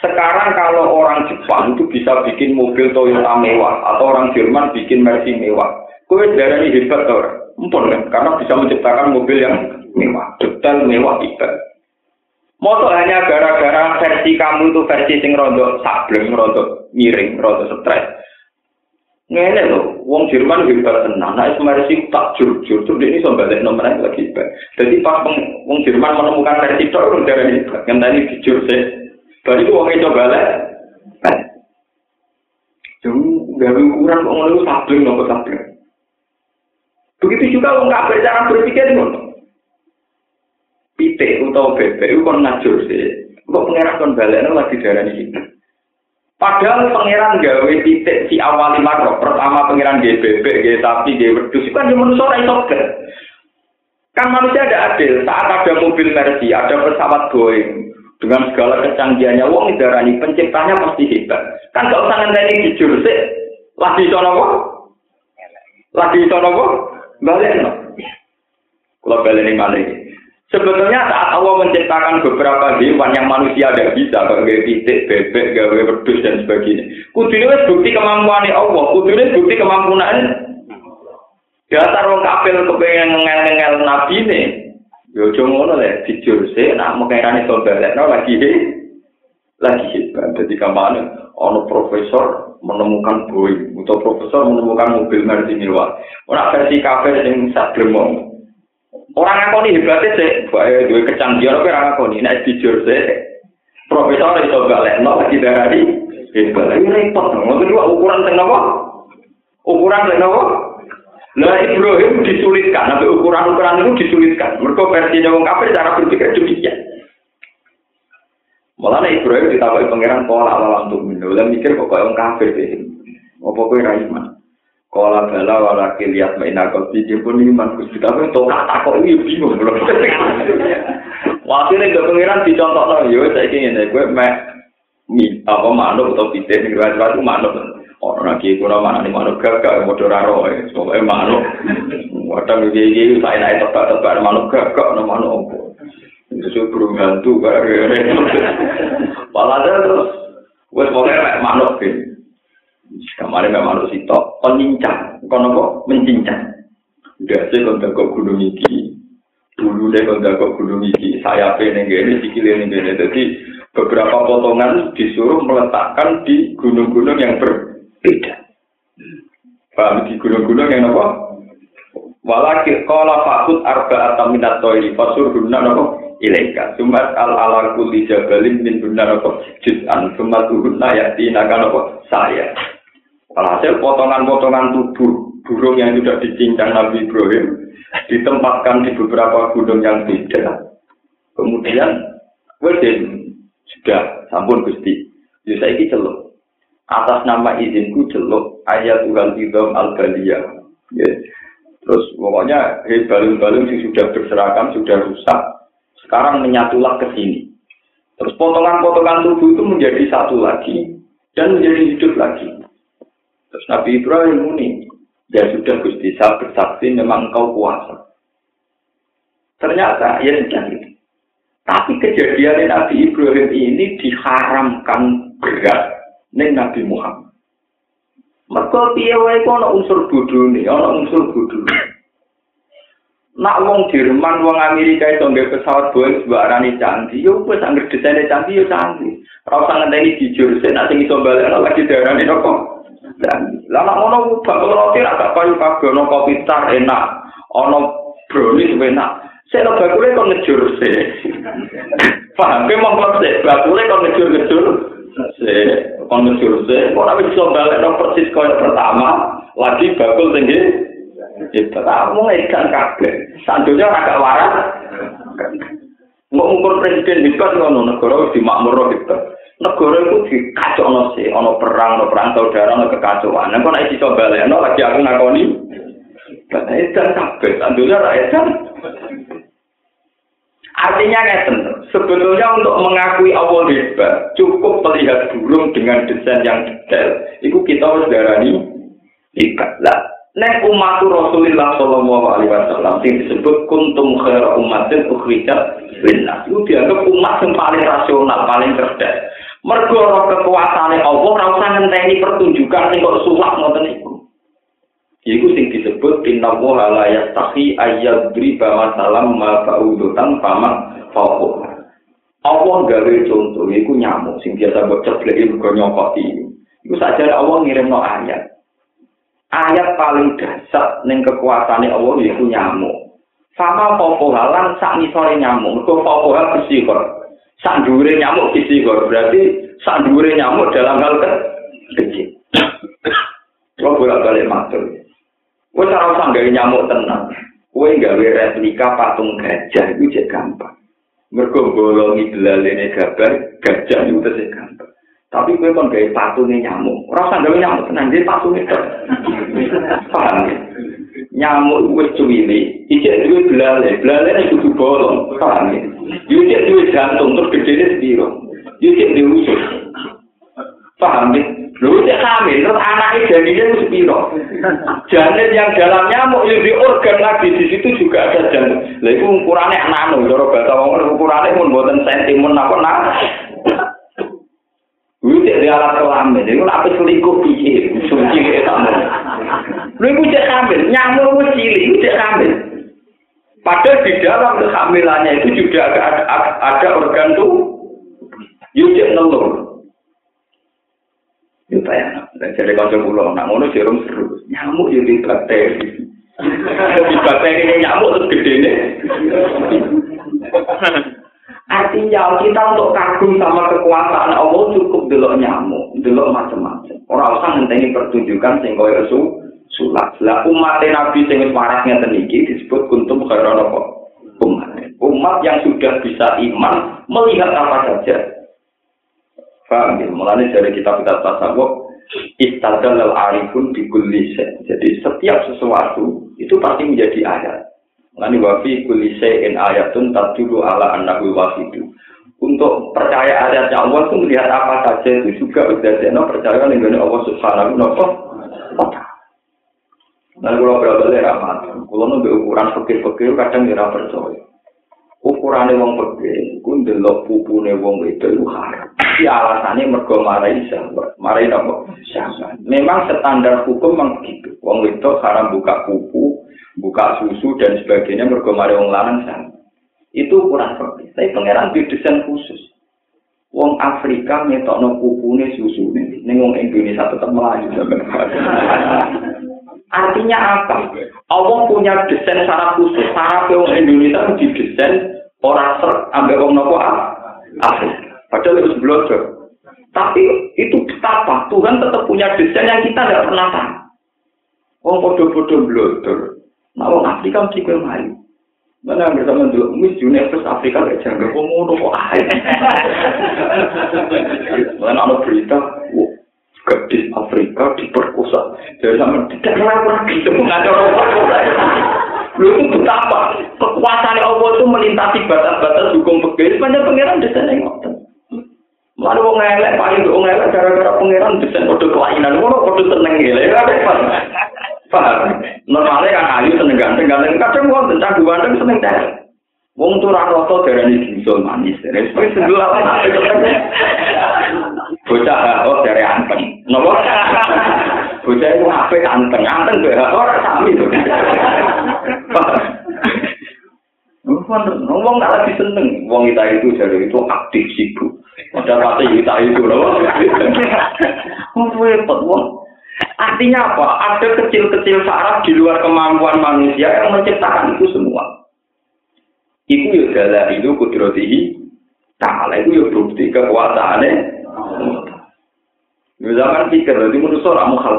Sekarang kalau orang Jepang itu bisa bikin mobil Toyota mewah atau orang Jerman bikin Mercy mewah. Kue darah ini hebat orang. Mumpun kan? Karena bisa menciptakan mobil yang mewah, detail mewah hebat. Moto hanya gara-gara versi kamu itu versi sing rondo sableng, rondo miring, rondo stres. Ngene lho, wong Jerman hebat tenan. Nah, versi tak jujur, tuh ini so balik nomor lagi hebat. Jadi pas wong Jerman menemukan versi dari hebat. Yang tadi jujur. Tadi itu wongnya coba lah. Jadi nggak ukuran wong lu sableng, nopo sableng. Begitu juga wong kafir cara berpikir ngono. pitik utawa bebek kan ngajur sih. Kok pengeran kon balekno lagi darani iki. Padahal pangeran gawe titik si awal lima pertama pangeran gawe bebek, gawe sapi, gawe wedhus itu kan cuma manusia ora iso Kan manusia ada adil. Saat ada mobil Mercy, ada pesawat Boeing, dengan segala kecanggihannya, wong darani penciptanya pasti hebat. Kan gak usah ngenteni jujur sih. Lagi iso napa? Lagi iso napa? Balekno. Kalau baleni malah Sebetulnya saat Allah menciptakan beberapa hewan yang manusia tidak bisa, kayak titik, bebek, gawe wedus dan sebagainya. Kudunya wis bukti kemampuan Allah, kudunya bukti kemampuan Dasar orang kafir kepengen ngel-ngel nabi ini. Yo aja ngono le, jujur sih, nak mengenai no lagi lagi hebat. Jadi ke mana? Ono profesor menemukan Boeing, atau profesor menemukan mobil Mercy mewah. Orang versi kafir yang sadremong. Orang ngakoni hebatnya sih, bae duwe kecanggihan apa orang ngakoni, nek jujur sih. Profesor itu balik, no lagi dari hebat. Ini repot, ngomong dua ukuran sing apa? Ukuran sing apa? Lah Ibrahim disulitkan, tapi ukuran-ukuran itu disulitkan. Mereka versi wong kafir cara berpikir demikian. Malah Ibrahim ditakuti pangeran pola alam untuk minum, dan mikir kok kayak wong kafir sih. Apa kowe ra? Kala bala wala lihat maina kopi dia pun iman gusti tapi untuk kata kok ini bingung belum. Waktu ini pengiran dicontoh no yo saya ingin ini gue me mi apa manuk atau pite nih gue itu manuk. Orang lagi gue mana nih manuk gagak mau doraro ya soalnya manuk. Wadah gigi gigi saya naik tebak tebak manuk gagak no manuk. Itu burung hantu gara-gara. Malah terus, gue pokoknya manuk gitu. Kemarin memang harus itu penyincang, kono kok mencincang. Udah sih kalau kok gunung iki, dulu deh kalau kok gunung iki, saya pengen gini, sikilin gini. Jadi beberapa potongan disuruh meletakkan di gunung-gunung yang berbeda. Paham di gunung-gunung yang apa? Walakir kola fakut arba atau minat toiri fasur guna nopo ilaika. Sumat al ala kulli jabalin min guna nopo juz'an. Sumat guna yakti naga nopo saya. Alhasil potongan-potongan tubuh burung yang sudah dicincang Nabi Ibrahim ditempatkan di beberapa gunung yang beda. Kemudian, Wedin sudah sampun gusti. Saya ini celuk. Atas nama izinku celuk ayat Tuhan Idom al -Baliyah. Ya. Terus pokoknya hey, balung-balung yang sudah berserakan, sudah rusak. Sekarang menyatulah ke sini. Terus potongan-potongan tubuh itu menjadi satu lagi dan menjadi hidup lagi. Terus Nabi Ibrahim muni, ya sudah Gusti saya bersaksi memang kau kuasa. Ternyata ya sudah gitu. Tapi kejadian Nabi Ibrahim ini diharamkan berat nih Nabi Muhammad. Piye wae kok ana unsur bodhone, ana unsur bodhone. Nak wong Jerman, wong Amerika itu nggak pesawat Boeing sebuah arani canggih, yo wes angger desainnya canggih yo canggih. Usah ngenteni jujur, sih nak sing iso balik lagi darani nopo. Dan ngono bakal roti ra gak payu kabeh ono kopi tar enak, ono brownies enak. Saya lo bakule kok ngejur sih. Paham, kowe mong kok sih, bakule kok ngejur-ngejur. Sih, kok ngejur sih, kok ora bisa balik persis kaya pertama, lagi bakul tinggi Itu kamu ngekan kabeh. Sandunya agak waras. Mau ngukur presiden bebas ngono negara wis dimakmur gitu. Negara itu dikacau sih, ono perang, ono perang saudara, ono kekacauan. Nek nek iso balekno lagi aku ngakoni. Kata edan kabeh, sandunya ra edan. Artinya ngeten, sebetulnya untuk mengakui Allah hebat, cukup melihat burung dengan desain yang detail. Itu kita harus darani ikat. Lah, Nek umat Rasulullah Shallallahu Alaihi Wasallam yang disebut kuntum khaira umatin ukhrijat linnas itu dianggap umat yang paling rasional, paling cerdas. Mergo kekuasaan Allah ora usah ngenteni pertunjukan sing kok sulak ngoten iku. Iku sing disebut inna wa la yastahi ayyadriba masalam ma fa'udutan paman fauq. Allah gawe contoh iku nyamuk sing biasa mbok cebleki mergo nyokoti. Iku saja Allah ngirimno ayat. ayat paling dasar ning kekuasaane Allah yaiku nyamuk. Sama popo halan sak nisore nyamuk, mergo popo hal besikor. Sak dhuwure nyamuk besikor, berarti sak dhuwure nyamuk dalam hal kecil. Kalau bolak-balik matur. Kowe ora usah gawe nyamuk tenang. Kowe gawe replika patung gajah itu cek gampang. Mergo bolongi belalene gambar gajah itu cek gampang. Tapi gue kan gaya patungnya nyamuk. Rasa gaya nyamuk tenang, dia patungnya. Paham? Nyamuk gue cuwili, ijek gue belale, belale itu kudu bolong. Paham ya? Ijek gue jantung, terus gede sepiro. Ijek dia usus. Paham ya? Lu ijek hamil, terus jadinya itu sepiro. Janin yang dalam nyamuk, yang di organ lagi, di situ juga ada jantung. Lah itu ukurannya nano, joro bahasa ngomong, ukurannya pun buatan sentimen, apa, nah. Wujud di alat kelamin, itu apa selingkuh piye, suci kayak kamu. Lu cek hamil, nyamuk lu cilik, itu cek hamil. Padahal di dalam kehamilannya itu juga ada, ada, organ tuh, yujek nelur. Itu ya, dan jadi konsep pulau, nak ngono jarum seru, nyamuk jadi bakteri. Di bakteri nyamuk terus gede nih. Artinya kita untuk kagum sama kekuasaan Allah cukup delok nyamuk, delok macam-macam. Orang usah ngenteni pertunjukan sing koyo su sulak. Lah umat Nabi sing wis waras ngeten iki disebut kuntum khairan apa? Umat. Umat yang sudah bisa iman melihat apa saja. Paham ya? Mulanya dari kitab-kitab tasawuf istadal al arifun di Jadi setiap sesuatu itu pasti menjadi ayat. Ngani wafi kulise in ayatun tadulu ala annahu wahidu. Untuk percaya ayatnya Allah itu melihat apa saja itu juga sudah jenuh percaya dengan Allah Subhanahu wa taala. Nah, kalau dari ramat, kalau nunggu ukuran fakir-fakir kadang tidak percaya. Ukurannya wong fakir, ku ndelok pupune wong itu haram. Si alasannya mergo marai sahabat, marai apa? Sahabat. Memang standar hukum memang begitu. Wong itu haram buka pupu, buka susu dan sebagainya mergo mari wong lanang. Itu kurang seperti. Tapi pangeran di desain khusus. Wong Afrika ngetokno pupune susu nih. Ning wong Indonesia tetap melayu Artinya apa? Allah punya desain secara khusus. Saraf wong Indonesia didesain orang ser ambek wong nopo Afrika. Padahal itu sebelum Tapi itu betapa Tuhan tetap punya desain yang kita tidak pernah tahu. Wong podo-podo blotor. Nah, wong Afrika mesti mari. Mana yang bersama dulu, Miss Universe Afrika gak kok ngono kok aja. Mana ada berita, gadis Afrika diperkosa. Jadi sama tidak lewat gitu, nggak ada Lu itu betapa kekuasaan Allah itu melintasi batas-batas hukum pegawai. Sepanjang pangeran desain yang Lalu wong elek paling wong elek gara-gara pangeran desain kode kelainan, ngono kode seneng gile. Paham? Normalnya kan ayu seneng ganteng, ganteng kadang wong tentang ganteng seneng teh. Wong tuh rano to dari ini manis, dari sebagai sebelah Bocah oh dari anteng, nopo? Bocah itu apik anteng, anteng be ora sami to. Ngomong nggak lagi seneng, wong kita itu jadi itu aktif sibuk. Ada kata kita itu loh. Wong repot wong. Artinya apa? Ada kecil-kecil saraf di luar kemampuan manusia yang menciptakan itu semua. Itu ya adalah itu kudrotihi. Ta'ala itu ya bukti kekuasaannya. Ya zaman pikir, jadi menurut orang mau hal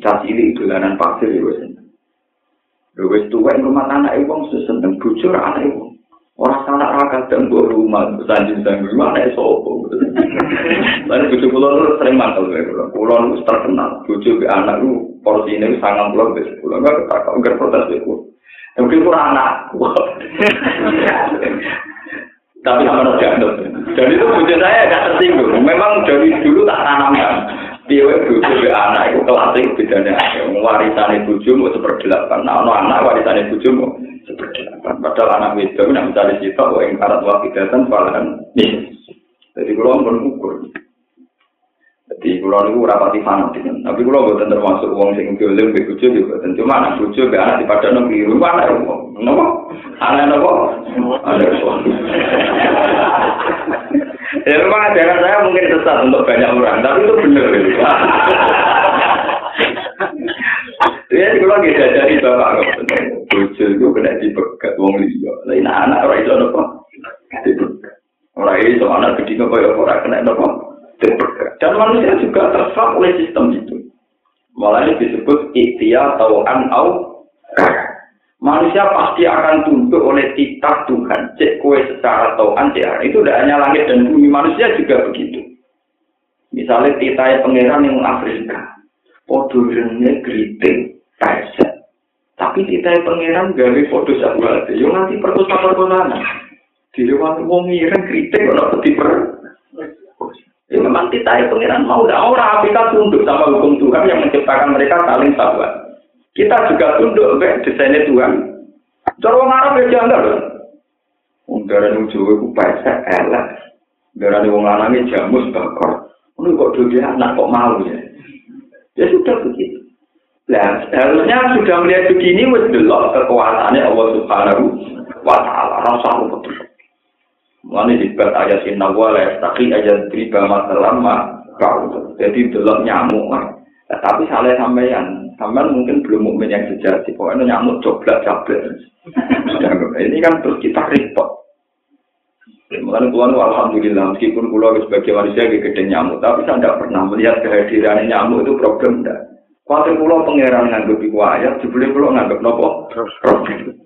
Caci ini dolanan pasir ya wes tua yang rumah anak ibu seseneng bujur anak ibu. Orang sana rakyat dan buat rumah, sanjung sanjung mana. Lalu bujuk pulau sering mantel ya pulau. Pulau itu terkenal. Bujuk anak itu porsi ini sangat pulau bes pulau nggak ketakut nggak protes pulau. Mungkin kurang anak. Tapi sama jatuh. Dan itu bujuk saya agak tersinggung. Memang dari dulu tak tanamkan. piwe bojo be anak iku klasik bedane warisane bojo mu seperdelapan. Nah ono anak warisane bojo mu seperdelapan. Padahal anak wedok nek mencari cita kok ing karat wa kidatan falan nih jadi kula pun ukur jadi kula niku ora pati fanatik tapi kula boten termasuk wong sing piwe be bojo yo boten cuma anak bojo be anak dipadani biru anak rumo napa? Anak napa? Anak Ya memang ajaran saya mungkin sesat untuk banyak orang, tapi itu benar. Ya, kalau kita jadi bapak, bojo itu kena dipegat uang liya. Lain anak orang itu apa? Dipegat. Orang itu anak gede kok ya orang kena apa? Dan manusia juga terserap oleh sistem itu. Malah ini disebut ikhtiar tauan au Manusia pasti akan tunduk oleh titah Tuhan. Cek kue secara tauan cek itu tidak hanya langit dan bumi. Manusia juga begitu. Misalnya titah pangeran yang Afrika. Podurnya geriting, pesek. Tapi titah pangeran gawe foto sahabat. Yo nanti perkosa perkosaan. Di luar wong ngiring kritik ora peti per. Ya memang kita pengiran mau tidak orang kita tunduk sama hukum Tuhan yang menciptakan mereka saling sahabat. Kita juga tunduk ke desainnya Tuhan. Cara orang Arab ya janggal loh. Yang Jawa itu bahasa elek. Darah yang lanangnya jamus bakar. Ini kok dulu anak kok mau ya. Ya sudah begitu. Nah, harusnya sudah melihat begini, wes delok kekuasaannya Allah Subhanahu wa Ta'ala. Rasa betul. Mulane disebut ayat inna wa la yastaqi ayat riba masalama kau. Jadi delok nyamuk. Tapi salah sampean, sampean mungkin belum mukmin yang sejati. Pokoknya nyamuk coblak coblak. ini kan terus kita repot. Mulane Tuhan alhamdulillah meskipun kula sebagai manusia gede nyamuk, tapi saya tidak pernah melihat kehadiran nyamuk itu problem enggak. Kuatir pulau pangeran nganggep iku ayat, jebule pulau nganggep nopo? Problem.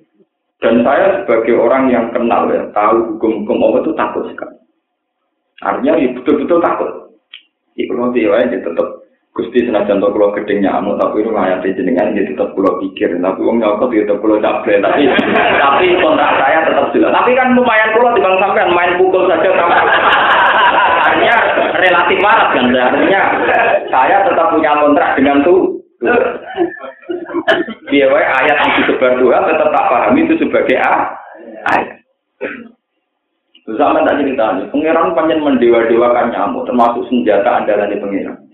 Dan saya sebagai orang yang kenal ya, tahu hukum-hukum Allah itu takut sekali. Artinya ya betul-betul takut. Iku nanti ya, ya tetap Gusti senajan to kula gedhe nyamuk tapi ayat jenengan ya tetap kula pikir tapi wong nyokot ya tetap kula capek tapi tapi kontrak saya tetap jelas tapi kan lumayan kula timbang sampean main pukul saja sama artinya relatif waras kan artinya saya tetap punya kontrak dengan tuh Biar ayat yang disebar Tuhan tetap tak pahami itu sebagai A. ayat. Zaman tak cerita pangeran panjang mendewa-dewakan nyamuk, termasuk senjata andalan di pangeran.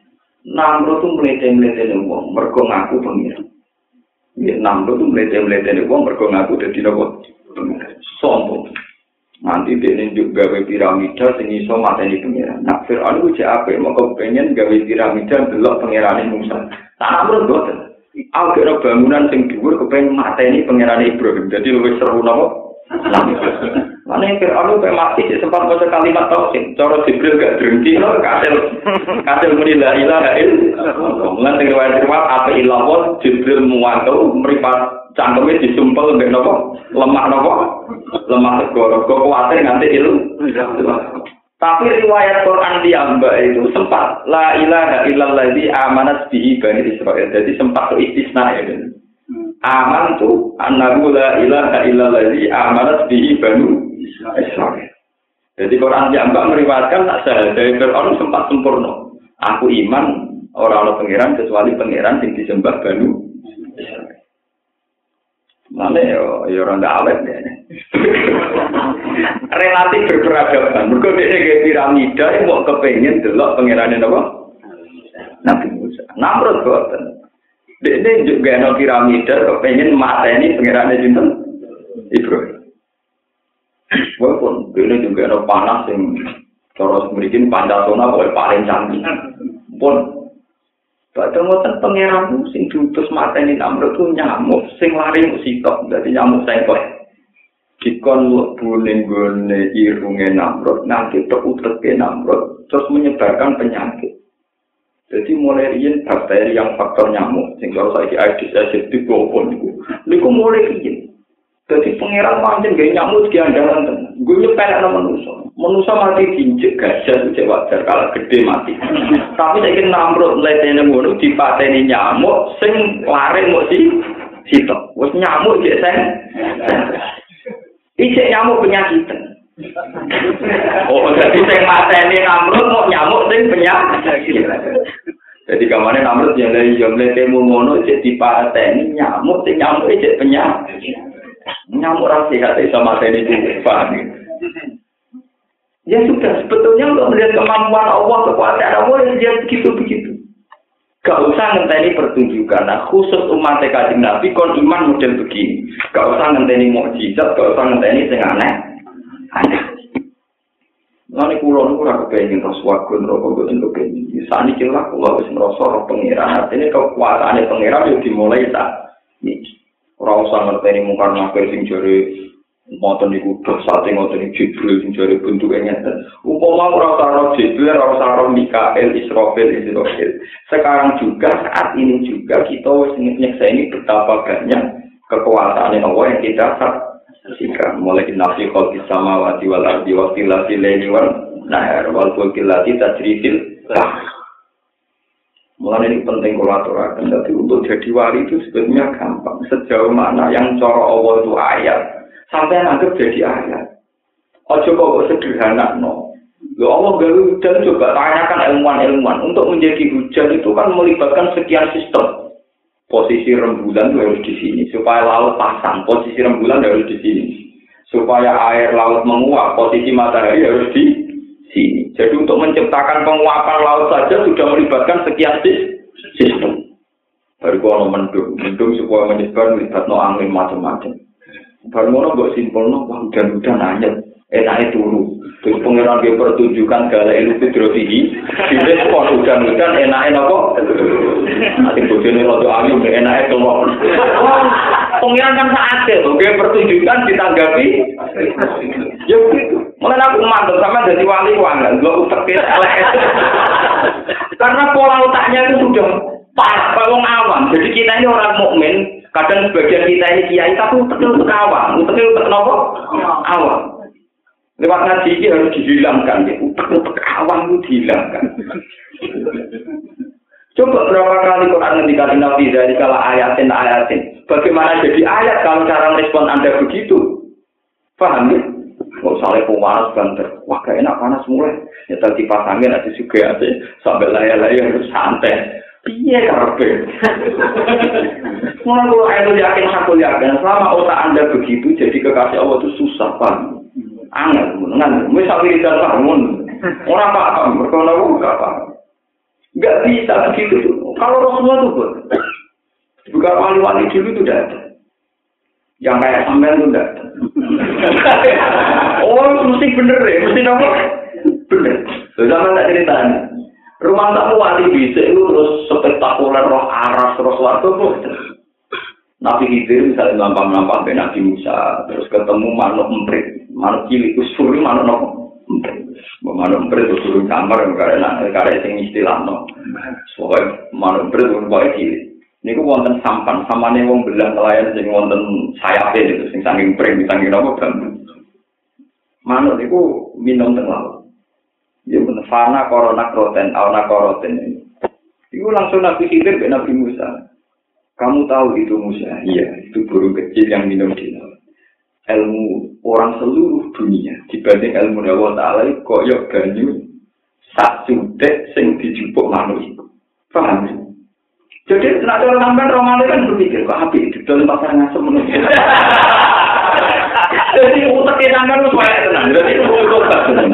Namro tuh melete-melete nih uang, mergo ngaku pangeran. Ya, Namro tuh melete-melete nih uang, mergo ngaku jadi nopo. Sombong. Nanti dia juga gawe piramida sing iso mateni pangeran. Nah, Fir'aun itu apa? Mau pengen gawe piramida delok pangeran Musa. Tak namro boten. Aku kira bangunan sing dhuwur kepengen mateni pangeran Ibrahim. Jadi luwih seru napa? Mana yang Fir'aun itu mati sempat baca kalimat tauhid. Cara Jibril gak drengki loh, kasil kasil muni la ilaha illallah. Mulan sing riwayat riwayat apa illallah Jibril muwantu meripat cangkeme disumpel mbek napa? Lemah napa? Lemah segoro. Kok kuwatir nganti ilu. Tapi riwayat Quran di Amba itu sempat la ilaha illallah di amanat bihi bani Israel. Jadi sempat itu istisna ya. Aman tuh annahu la ilaha illallah di amanat bihi Israel. Jadi Quran di Amba meriwayatkan tak sah dari Fir'aun sempat sempurna. Aku iman orang-orang pangeran kecuali pangeran yang disembah banu. Mana yo yo orang awet deh. Relatif berperadaban. Mereka dia kayak piramida yang mau kepengen delok pangeran apa? Nabi Musa. Namrud boten. Dene juga ana piramida kepengin mateni pangerane sinten? Ibrahim. Walaupun dene juga ana panas sing cara mriki Pancasona kok paling canggih. Pun Padahal ngoten pangeran sing diutus mateni Namrud ku nyamuk sing lari sitok dadi nyamuk sengklek. Dikon mlebu ning gone irunge Namrud nanti tek uteke Namrud terus menyebarkan penyakit. Jadi mulai riyen bakteri yang faktor nyamuk, sing kalau saya Aedes aegypti gopon niku. Niku mulai riyen. Jadi pangeran pancen gak nyamuk di andalan tenan. Gue nyepelek nama manusia. Manusia mati diinjek gajah itu wajar kalau gede mati. Tapi saya kira namrud letene ngono dipateni nyamuk sing lari mau si sitok. Wes nyamuk jek sen. Ijek nyamuk penyakit. Oh, jadi sing mateni namrud mau nyamuk sing penyakit. Jadi kamane namrud yang dari jomle temu ngono cek dipateni nyamuk sing nyamuk cek penyakit. Nyamuk ra sehat iso mateni paham. Ya sudah, sebetulnya untuk melihat kemampuan Allah, kekuasaan Allah, ya begitu-begitu. Gak usah ngenteni pertunjukan. Nah, khusus umat kajian Nabi, kon iman model begini. Gak usah ngenteni mukjizat, gak usah ngenteni sing aneh. Aneh. Nanti kulo niku ora kepengin terus wagun rokok boten kepengin. Sani celah kulo wis ngrasa roh pangeran. Artine kekuasaane pangeran yo dimulai tak niki. Ora usah ngerteni mungkar nakir sing jare moten niku dosate ngoten iki Jibril sing jare bentuke ngeten. Umpama ora usah roh Jibril, ora usah Mikael, Israfil, Israfil. Sekarang juga saat ini juga kita wis nyekseni betapa banyak kekuasaan Allah yang kita saksikan mulai nasi khalqis samawati wal ardi wa tilati laili wal nahar wal fulki lati tajrifil Mulai ini penting aturakan, tapi untuk jadi wali itu sebetulnya gampang. Sejauh mana yang cara Allah itu ayat, sampai nanti jadi ayat. Ojo kok sederhana, no. Lo Allah gak hujan, coba tanyakan ilmuwan-ilmuwan. Untuk menjadi hujan itu kan melibatkan sekian sistem. Posisi rembulan itu harus di sini. Supaya laut pasang, posisi rembulan harus di sini. Supaya air laut menguap, posisi matahari harus di sini. Jadi untuk menciptakan penguapan laut saja sudah melibatkan sekian sistem. Baru kalau mendung, mendung supaya menyebar melibatkan angin macam-macam. Baru ngono mbok simpulno wah hujan-hujan anyep. Enake turu. Terus pengiran dia pertunjukan gala elu pidrofihi. Direspon hujan-hujan enake napa? Nanti bojone rada angin enake keluar. Pengiran kan saat oke pertunjukan ditanggapi. Ya begitu. Mulai aku mantap sama jadi wali wangan, gua utek Karena pola otaknya itu sudah pas, kalau awam. Jadi kita ini orang mukmin, kadang sebagian kita ini kiai, tapi uteknya utek awam. Uteknya utek apa? Awam. Lewat ngaji ini harus dihilangkan, ya. utek-utek awam itu dihilangkan. Coba berapa kali Quran ngendikan Nabi dari kala ayatin ayatin. Bagaimana jadi ayat kalau cara merespon Anda begitu? Paham ya? Kalau saling panas banter, wah gak enak panas mulai. Ya tadi pasangin ada juga aja sambil layar-layar harus santai. Iya karpe. Mulai kalau yakin aku yakin selama otak anda begitu jadi kekasih Allah itu susah paham. Angel, menengan. Misal wiridan bangun, orang paham, berkona gak paham. Gak bisa begitu. Kalau Rasulullah itu pun, juga wali-wali dulu itu tidak. Yang kayak sampean itu tidak oh, mesti bener ya, mesti nomor bener. Sama tak ceritanya. Rumah tamu wali bisa itu terus spektakuler roh aras terus tuh. Nabi Khidir misalnya nampak-nampak ben Nabi Musa, terus ketemu manuk emprit, manuk cilik usur manuk nopo emprit. Manuk emprit itu suruh kamar karena karena sing istilah no. Soalnya manuk emprit itu baik cilik. Niku wonten sampan, samane wong belang nelayan sing wonten sayape niku sing saking pring saking napa bambu. Manuk niku minum teng laut. Ya bener fana korona kroten, awana koroten. Iku langsung Nabi Khidir ke Nabi Musa. Kamu tahu itu Musa? Iya, itu burung kecil yang minum di laut. Ilmu orang seluruh dunia dibanding ilmu Allah Ta'ala koyok banyu sak sudek sing dijupuk manuk itu. Paham ya? Jadi, nak orang sampai Romano kan berpikir, kok api itu dalam pasar ngasem Jadi utek sampean wis wae tenan. Jadi tenan.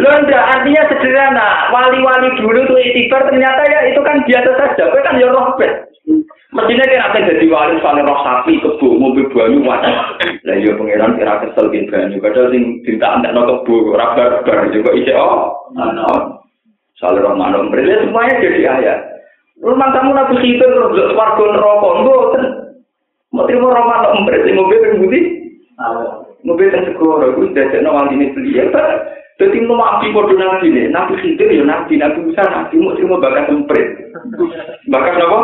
Loh enggak, artinya sederhana. Wali-wali dulu tuh itibar ternyata ya itu kan biasa saja. Kowe kan ya rohbet. Mestinya kira akan jadi wali soalnya roh sapi kebu mobil banyu wajib. Lah iya pangeran kira kesel gitu banyu. Padahal sing cinta anda no kebu rabar bar juga isi oh. Soalnya roh manom berarti semuanya jadi ayat. Rumah kamu nabi terus warga neraka. Enggak. Mau terima roh manom berarti mobil yang putih. Mobil yang segoro itu sudah jadi wali ini beli ya. Jadi mau nabi bodoh nabi nih. Nabi khidir ya nabi. Nabi Musa nabi. Mau terima bakat semprit. Bakat apa?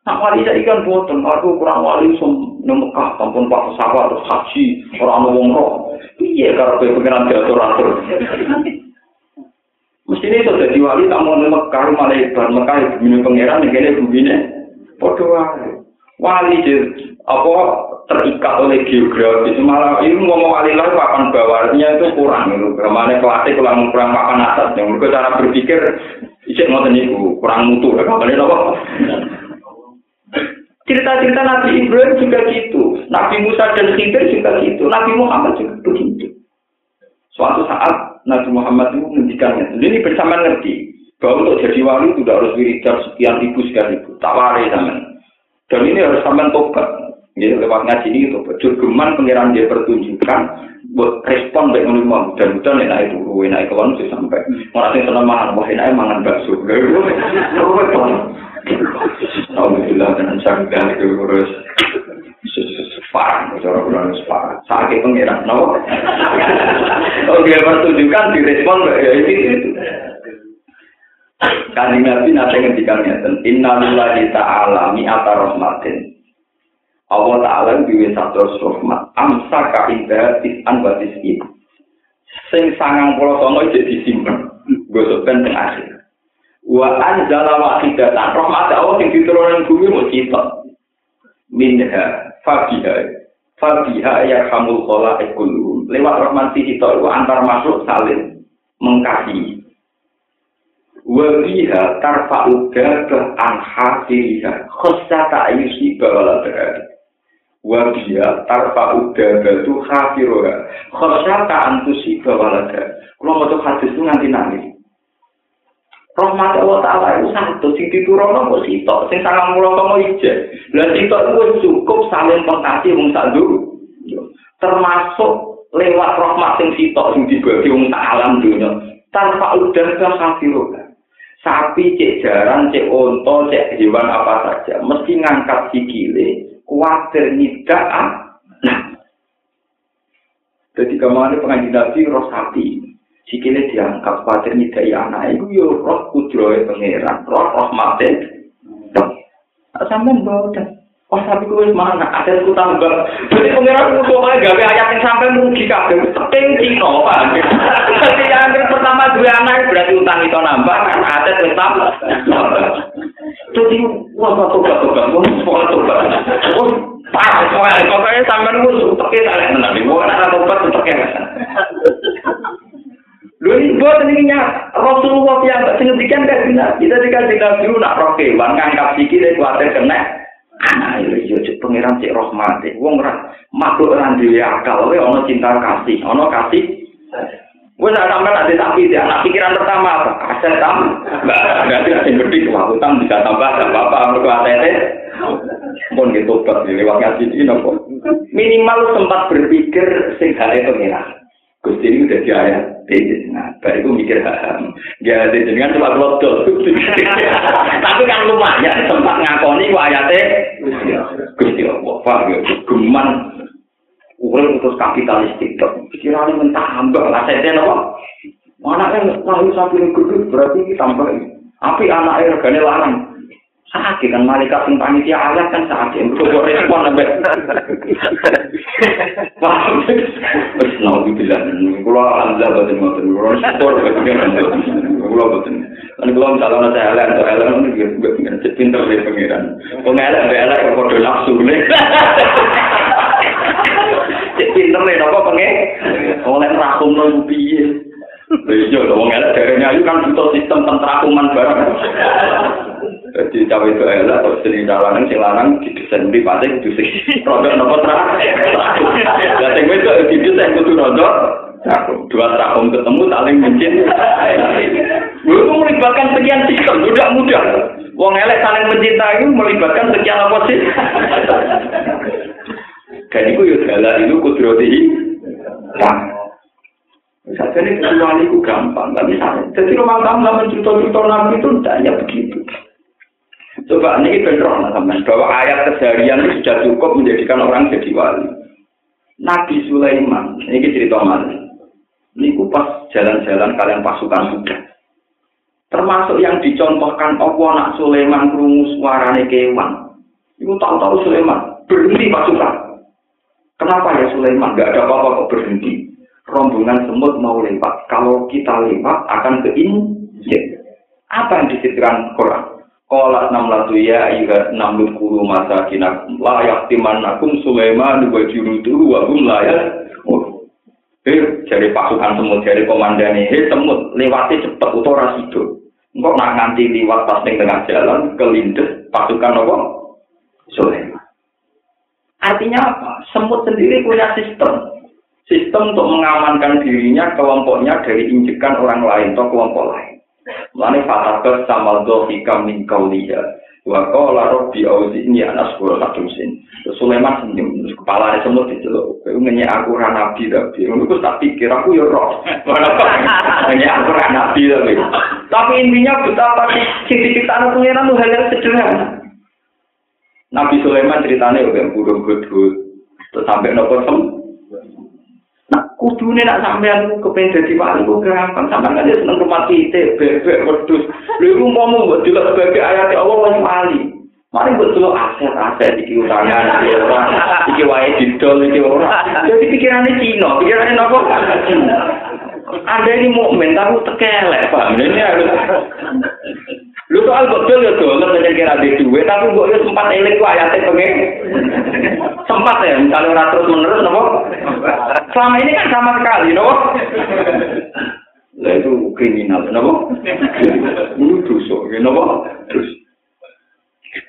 Nak wali saya ikan boten, aku kurang wali som nemekah, tampun pak pesawat terus haji, orang mau roh. Iya kalau kau pengiran diatur atur. Mesti ini sudah jadi wali, tak mau nemekah, malah ibar mekah ibu minum pengiran, yang kini Podo wali, wali apa terikat oleh geografis. Malah ini ngomong wali lah papan bawahnya itu kurang itu ke mana kelasnya kurang kurang papan atas. Yang mereka cara berpikir Ijek ngoten niku kurang mutu. Ya kabeh napa. Cerita-cerita Nabi Ibrahim juga gitu, Nabi Musa dan Khidir juga gitu, Nabi Muhammad juga begitu. Suatu saat Nabi Muhammad itu menghentikannya. Jadi bersama ngerti bahwa untuk jadi wali itu tidak harus wiridan sekian ribu sekian ribu, tak warai zaman. Dan ini harus sampai tobat. Ya, lewat ngaji ini itu Jurgeman pengiran dia pertunjukan buat respon baik ngono mau dan udan enak itu enak kelon sih sampai orang yang seneng mangan wah enak mangan bakso Alhamdulillah dengan syarikat itu terus parah, cara bulan parah. Sakit pengiran, no? Oke, pertunjukan direspon ya itu. Kanjeng Nabi nanti ngendikan ngeten, Inna ta'ala mi'ata rahmatin. Allah Ta'ala duwe satu rahmat. Amsa ka'indah tis'an wa tis'in. Sing sangang pulau songo jadi disimpan. Gosokkan teng akhir. Wa anjala wahidatan. Rahmat Allah yang diturunkan bumi mau cita. Minha fabiha. Fabiha ya hamul kola. Lewat rahmat si cita antar masuk saling mengkasihi. Wabiha tarfa'u gabah an hasiriha. Khosata ayusi bawala berhari. Wabia tarfa udah batu hafiroha khosyata antusi bawalaga kalau mau tuh hadis itu nganti nangis Rahmat Allah Ta'ala itu satu, sing diturono mau sitok, sing sangat mulau kamu ijek. Dan sitok itu cukup saling pengkasih wong sadu. Termasuk lewat rahmat sing sitok sing dibagi wong tak alam dunia. Tanpa udah ke hafiroha. Sapi, cek jaran, cek onto, cek hewan apa saja. Mesti ngangkat sikile. kuatir nidak nah jadi kemarin pengajian nabi roh sapi sikile diangkat kuatir nidak ya anak itu ya roh kudroy pangeran roh mati sampai bodoh Oh, tapi gue mana? Ada aku tambah. Jadi pengiran itu gue gawe ayat yang sampai rugi kabeh. Teping cino, pak. sama dua anak berarti utang itu nambah kan aset wis tambah. Jadi wong satu satu kan wong sekolah tuh kan. Pas sekolah kok saya sampean musuh utek tak nek nek ora tobat utek. Lho ini buat ini nyak, Rasulullah yang tak singgitkan kan kita kita dikasih nabi nak roke, wan ngangkat sikit dari kuatir kena, anak itu jujur pengiran si rahmati, wong ora makhluk orang dia kalau ya ono cinta kasih, ana kasih, Wes ora sampe ada tapi dia anak pikiran pertama apa? Aset tam. Berarti ada gede wah bisa tambah gak apa-apa mergo aset pun gitu tobat lewat ngaji ini nopo. Minimal sempat berpikir sing hale pengiran. Gusti ini udah di ayat Nah, baru mikir paham. Ya, dengan cuma lodol. Tapi kan lumayan sempat ngakoni wa ayatnya. Gusti Allah, paham ya? Geman. Uwe terus kapitalistik, tak pikiran ini mentambah, lah saya Mana Anaknya lalu sapi ini berarti kita tambah Api anak air gane larang. Sakit kan malaikat sing panitia ayat kan sakit. Itu gue respon sampe. Paham? Terus nama dibilang, kula alhamdulillah batin batin, kula syukur batin batin, kula boten. Dan kula misalnya saya elek, atau elek, gue pinter deh pengiran. Wong ngelek, gue elek, kok kode langsung. Pinter nek apa pengen oleh rakum nang piye iya, wong elek derene kan butuh sistem tentrakuman barang. Jadi cawe itu elek atau seni lanang sing lanang didesain di pate kudu sing rodok nopo tra. Lah sing wedok didesain kudu rodok dua tahun ketemu saling mencin. Itu melibatkan sekian sistem, tidak mudah. Wong elek saling mencintai melibatkan sekian apa sih? Dan itu ya dalam itu kudroti. Nah, saja ini kecuali itu gampang, tapi jadi rumah tangga mencerita-cerita nabi itu tidaknya begitu. Coba ini benar teman bahwa ayat keseharian itu sudah cukup menjadikan orang jadi wali. Nabi Sulaiman, ini cerita mana? Ini pas jalan-jalan kalian pasukan sudah. Termasuk yang dicontohkan Allah anak Sulaiman kerungu suarane kewan. Ibu tahu-tahu Sulaiman berhenti pasukan. Kenapa ya Sulaiman? Gak ada apa-apa kok berhenti. Rombongan semut mau lewat. Kalau kita lewat akan ke Injil. Apa yang disebutkan Quran? Kolat enam latu ya ayuhat enam kuru masa kina layak timan akum Sulaiman dua jurutu wa hum layak. Hei, jadi pasukan semut, jadi komandan ini, semut, lewati cepet, utora sido. Engkau nak nganti liwat pas tengah jalan, kelindes pasukan apa? Sulaiman. Artinya apa? Semut sendiri punya sistem. Sistem untuk mengamankan dirinya, kelompoknya dari injekan orang lain atau kelompok lain. Mane fatabat sama dohika min kauliya. Wa qala rabbi auzi'ni an asbura lakum sin. Sulaiman senyum, terus kepala ada semut diceluk. Kowe ngenyek aku ra nabi tapi ngono tak pikir aku ya roh. Aku ra nabi tapi. Tapi intinya betapa ciri-ciri tanah pengiran itu hal yang sederhana. Nabi Sulaiman ceritanya udah burung gudut. Terus sampai nopo sem. Nah, kudune nak sampean kepengen dadi wali kok gampang. Sampean kan seneng rumah titik, bebek, wedhus. Lha iku umpama mbok delok sebagai ayat Allah wong wali. Mari mbok delok aset-aset iki utangan iki ora. Iki wae didol iki ora. Jadi pikirane Cina, pikirane nopo? Anda ini mukmin tapi tekelek, Pak. Ini harus Lu soal betul ya tuh, lu banyak kira di duit, tapi gue ya sempat eling gue ayatnya pengen. Sempat ya, misalnya orang terus menerus, nopo. Selama ini kan sama sekali, nopo. Lah itu kriminal, nopo. Ini dosa, nopo. Terus.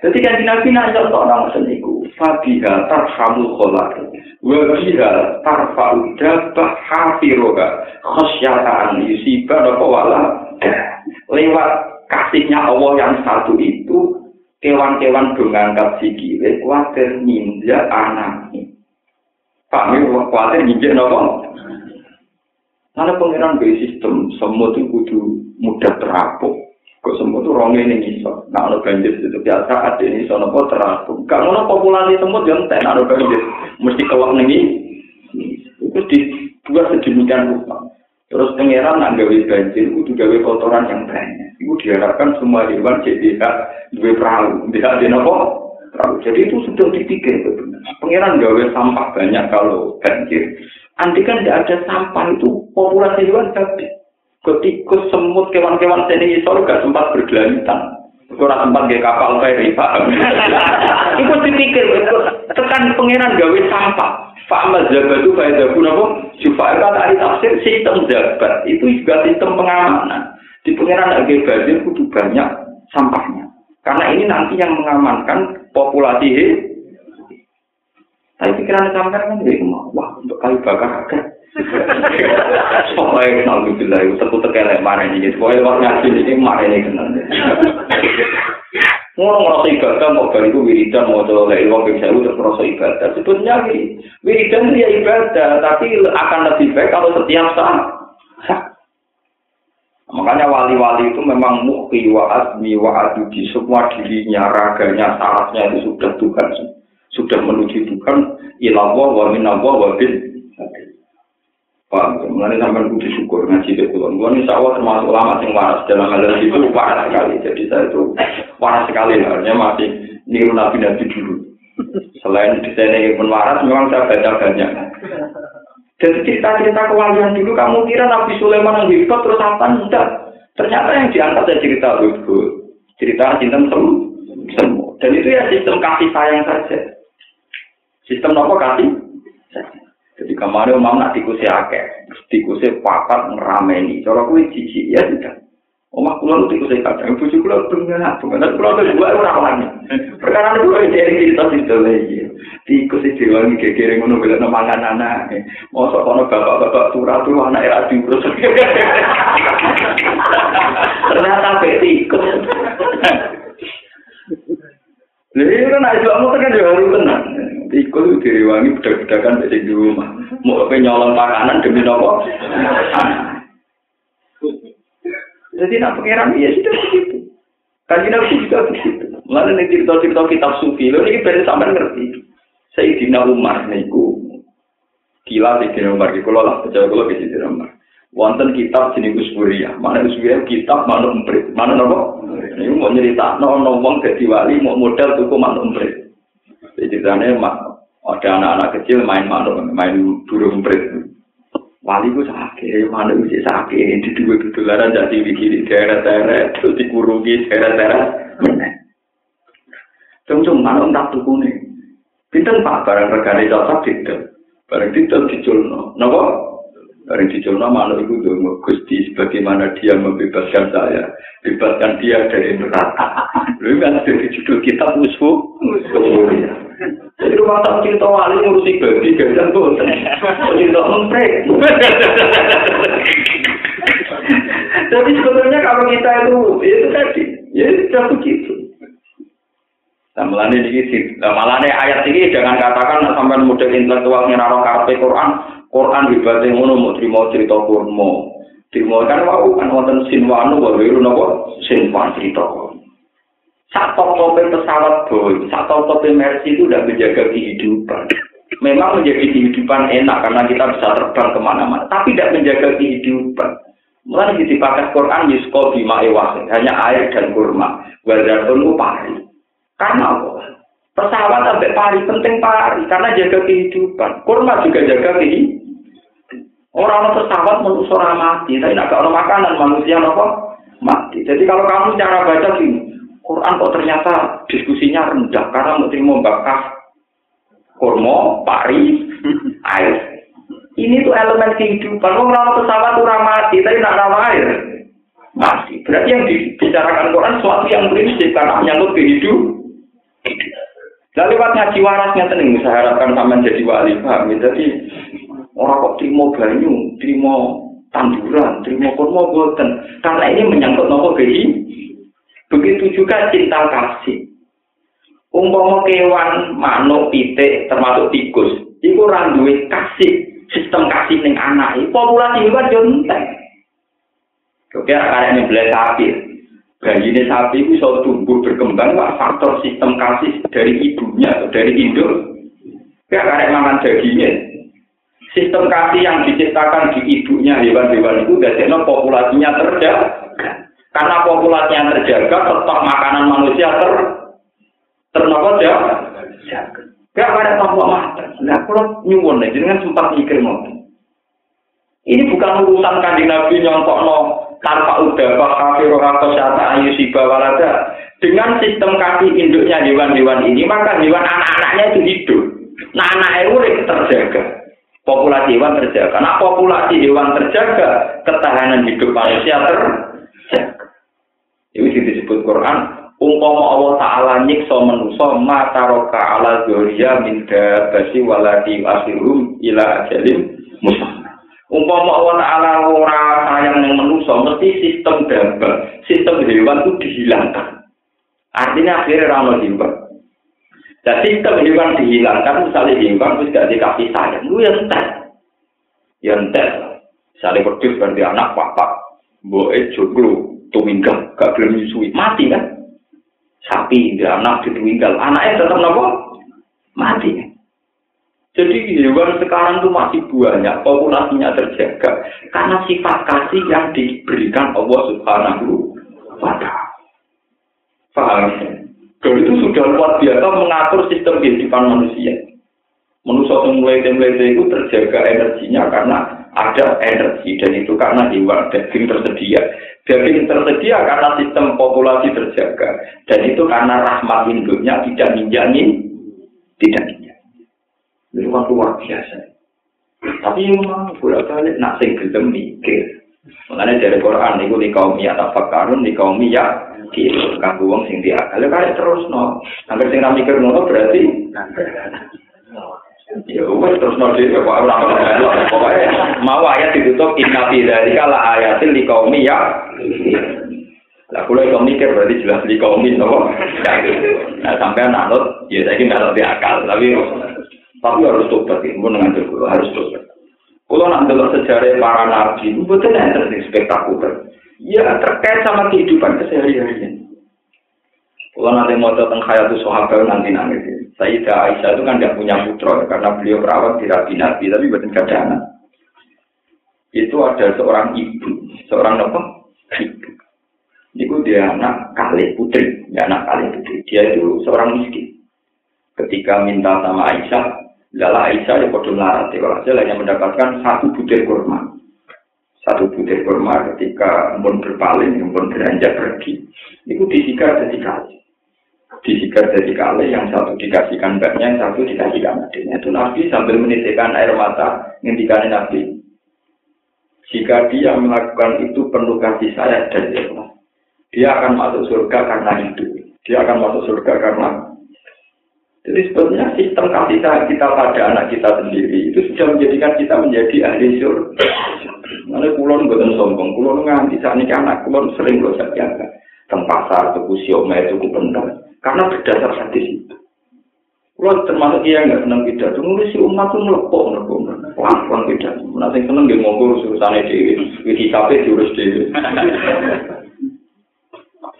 Jadi kan nabi nanya orang seniku, Fabiha tarhamul kholak, wabiha tarfa'u dabah hafiroha, khosyata'an yusibah nopo wala. Lewat kasihnya Allah yang satu itu kewan-kewan dongangkat sikile kuatir ninja anaknya. Ini kuatir ninja nopo. Karena pengiran dari sistem semua itu kudu mudah terapuk. Kok semua itu ronge ini bisa. Nah, ada banjir itu biasa ada ini so nopo terapuk. Kalau nopo populasi semut yang ten ada banjir mesti keluar nih. Itu dibuat sedemikian rupa. Terus pengiran nak gawe banjir, kudu gawe kotoran yang banyak. Itu diharapkan semua hewan jadi dua perahu, tidak ada nopo perahu. Jadi itu sudah dipikir benar. Pengiran gawe sampah banyak kalau banjir. Nanti kan tidak ada sampah itu populasi hewan habis. Ketika semut kewan-kewan seni isor gak sempat bergelantan. Kurang sempat gak kapal feri, paham? itu dipikir, tekan pengiran gawe sampah. Fa'amal zabat itu faedah pun apa? Jufa'il kata tafsir sistem zabat. Itu juga sistem pengamanan. Di pengiran lagi banjir kudu banyak sampahnya. Karena ini nanti yang mengamankan populasi he. Tapi pikiran sampai kan jadi wah untuk kayu bakar ada. Pokoknya alhamdulillah itu tentu tekelek mana ini. Pokoknya waktu ngaji ini mana ini kenal. Ngono ngerasa ibadah mau bariku wiridan mau coba lagi uang bisa terus ngerasa ibadah. Sebetulnya wiridan dia ibadah, tapi akan lebih baik kalau setiap saat. Makanya wali-wali itu memang mukti wa azmi wa di semua dirinya, raganya, sarafnya itu sudah Tuhan. Sudah menuju Tuhan, ilallah wa minallah wa bin. Paham, mengenai sampai kudu syukur ngaji ke kulon. Gue insya Allah termasuk ulama yang waras dalam hal itu waras sekali. Jadi saya itu waras sekali, harusnya masih niru nabi nabi dulu. Selain desainnya pun waras, memang saya baca banyak. Jadi cerita-cerita kewalian dulu kamu kira Nabi Sulaiman yang hebat terus apa enggak? Ternyata yang diangkat ya cerita itu, cerita cinta semua. Dan itu ya sistem kasih sayang saja. Sistem apa kasih? Jadi kemarin umam nak tikusi akeh, tikusi papat ngerameni. Cara kuwi cici ya sudah. Omah kula nu tikus kadang bojo kula bengal, bengal kula tuh dua ora wani. Perkara itu kok jadi cerita cerita lagi. Tikus iki wangi gegere ngono bela mangan anak. Mosok kono bapak-bapak turah tuh anak era diurus. Ternyata tikus. Lha iya kan aja kamu kan ya harus tenang. Tikus itu direwangi bedak-bedakan di rumah. Mau nyolong makanan demi nopo. Jadi nak pengiran ya sudah begitu. Kaji nabi juga begitu. Mulai nih cerita-cerita kitab sufi, lo ini berarti sampai ngerti. Sayyidina Umar niku gila Sayyidina Umar kalau lah percaya kalau ke Sayyidina Umar. Wonten kitab jenis Usburia, mana Usburia kitab mana umprit, mana nopo? Ini mau cerita, no no wong jadi wali mau modal tuh mana umprit. Ceritanya ada anak-anak kecil main manuk, main burung umprit. Wali ku sakit, mana bisa sakit, di dua ketularan jadi bikin daerah-daerah, terus dikurungi daerah-daerah, mana? Cung-cung, mana entah tuku nih. Pinten pak, barang regane cocok tidak. Barang tidak diculno. Kenapa? Barang diculno, mana itu dong, Gusti, sebagaimana dia membebaskan saya, bebaskan dia dari neraka. Lu kan dari judul kitab musuh, musuh ya. Jadi rumah tak cerita wali ngurusi babi, gajian tuh. Cerita memprek. Jadi sebetulnya kalau kita itu, ya itu tadi, ya sudah begitu. Nah, melane ini, nah, ayat ini jangan katakan sampai model intelektual ngeraro karpe Quran, Quran hebatnya ngono mau terima cerita kurmo. Terima kan mau kan wonten sinwanu wae nopo sinwan cerita. Saat top pesawat Boeing, saat top Mercy itu udah menjaga kehidupan. Memang menjadi kehidupan enak karena kita bisa terbang ke mana-mana, tapi tidak menjaga kehidupan. Mulai dipakai Quran Yusko bima ewasin, hanya air dan kurma. Walaupun pari. Karena apa? Pesawat sampai pari, penting pari, karena jaga kehidupan. Kurma juga jaga kehidupan. Orang pesawat menusuk mati, tapi tidak ada makanan manusia apa? Mati. Jadi kalau kamu cara baca gini, Quran kok ternyata diskusinya rendah karena mau terima bakar kurma, pari, air. Ini tuh elemen kehidupan. Kalau pesawat tuh mati, tapi tidak ada air. Mati. Berarti yang dibicarakan Quran sesuatu yang prinsip karena menyangkut kehidupan. Dan lewat ngaji warasnya tenang, saya harapkan sama jadi wali paham. Jadi orang kok terima banyu, terima tanduran, terima kurma boten. Karena ini menyangkut nopo kehidupan. Begitu juga cinta kasih. Umpama kewan, manuk, pitik, termasuk tikus, itu orang duwe kasih, sistem kasih ning anak. Populasi hewan entek. Oke, karena ini beli sapi. Bayi ini sapi itu bisa tumbuh berkembang, pak faktor sistem kasih dari ibunya atau dari induk. Ya, karena makan dagingnya. Sistem kasih yang diciptakan di ibunya hewan-hewan itu, dari populasinya terjaga. Karena populasinya terjaga, tetap makanan manusia ter ternopo ya. Gak ada tanpa mata. Nah, kalau nyuwun nih, jangan sempat mikir mau. Ini bukan urusan kanjeng Nabi nyontok no tanpa udah kafir atau syata ayu siba walada. Dengan sistem kaki induknya hewan-hewan ini, maka hewan anak-anaknya itu hidup. Nah, anak urip terjaga. Populasi hewan terjaga. Nah, populasi hewan terjaga, ketahanan hidup manusia terjaga. Ini disebut Quran. Umpama Allah Ta'ala nyiksa manusia mata roka ala zoria minda basi waladi asirum ila ajalim musa. Umpama Allah Ta'ala ora sayang yang manusia, mesti sistem dabah, sistem hewan itu dihilangkan. Artinya akhirnya ramah hewan. Dan sistem hewan dihilangkan, misalnya hewan itu tidak dikasih sayang, itu yang entek. Yang entek. Misalnya berdua berarti anak papa, boe joglo, tuwinggal, gak gelem nyusui, mati kan? Sapi, dia anak ditunggal, anaknya tetap nopo mati. Jadi hewan sekarang itu masih banyak, populasinya terjaga karena sifat kasih yang diberikan Allah Subhanahu wa Ta'ala. Paham? Dan itu sudah luar biasa mengatur sistem kehidupan manusia. Manusia yang mulai itu terjaga energinya karena ada energi dan itu karena hewan daging tersedia. Daging tersedia karena sistem populasi terjaga dan itu karena rahmat induknya tidak minjani, tidak minjani. Itu kan luar biasa. Tapi memang bolak balik nak sing gelem mikir. Dari Quran itu di kaum ya tafakarun di kaum ya gitu kanggo wong sing diakal kare terus no. Hampir sing mikir ngono berarti Ya wes terus no dhewe kok ora Pokoke mau ayat ditutup inna fi dzalika la ayatin li qaumi ya. Lah kula iso mikir berarti jelas li qaumi no. Nah sampai anut ya saiki ndak akal tapi tapi harus tobat ya, mun dengan harus tobat. Kalau nak dengar sejarah para nabi betul yang spektakuler. Ya terkait sama kehidupan keseharian. Kalau nanti mau tentang khayatu sahabat nanti nangis. Sayyidah Aisyah itu kan tidak punya putra karena beliau perawat di rabi nabi tapi bukan kadang Itu ada seorang ibu, seorang apa? Ibu. Itu dia anak kali putri, ya anak kali putri. Dia itu seorang miskin. Ketika minta sama Aisyah, Lala Aisyah yang bodoh larat, hasil hanya mendapatkan satu butir kurma. Satu butir kurma ketika pun berpaling, pun beranjak pergi. Itu disikar jadi kali. Disikar jadi kali, yang satu dikasihkan mbaknya, yang satu dikasihkan adiknya. Itu Nabi sambil menitikkan air mata, ngintikan Nabi. Jika dia melakukan itu penuh kasih saya dan ikhlas. Dia akan masuk surga karena itu. Dia akan masuk surga karena jadi sebetulnya sistem kasih sayang kita pada anak kita sendiri itu sudah menjadikan kita menjadi ahli surga. Mana kulon bukan sombong, kulon nganti saat ini anak kulon sering saya jaga. Teng pasar, tuku siomay, tuku bentang. Karena berdasar hadis itu. Kulon termasuk dia nggak senang pidato, nulis si umat tuh melepok, melepok, pelan-pelan pidato. Nanti seneng dia ngomong urusannya dewi, widi sampai diurus dewi.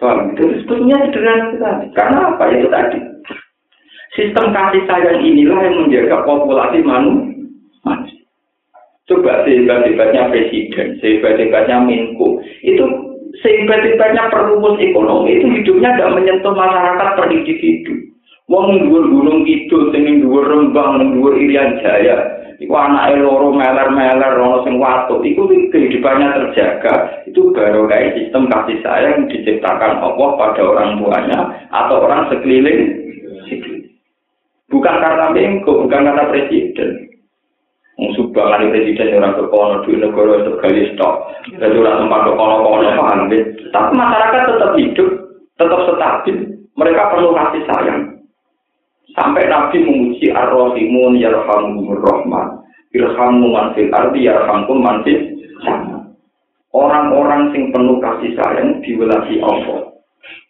Soal itu sebetulnya sederhana sekali. Karena apa itu tadi? Sistem kasih sayang inilah yang menjaga populasi manusia. Coba sehebat-hebatnya presiden, sehebat-hebatnya Menko, itu sehebat-hebatnya perumus ekonomi itu hidupnya tidak menyentuh masyarakat per individu. Wong dhuwur gunung kidul, sing dhuwur Rembang, dhuwur Irian Jaya, iku anake loro meler-meler ana sing watu, iku kehidupannya terjaga. Itu baru kayak sistem kasih sayang diciptakan Allah pada orang tuanya atau orang sekeliling Bukan karena Mengko, bukan karena presiden. Sumbangan presiden orang kekono di negara itu gali stok. Jadi orang tempat kekono-kono paham Tapi masyarakat tetap hidup, tetap stabil. Mereka perlu kasih sayang. Sampai Nabi memuji ar-rahimun yarhamumur rahman. Irhamu man fil ardi yarhamkum man. Orang-orang sing penuh kasih sayang diwelasi Allah.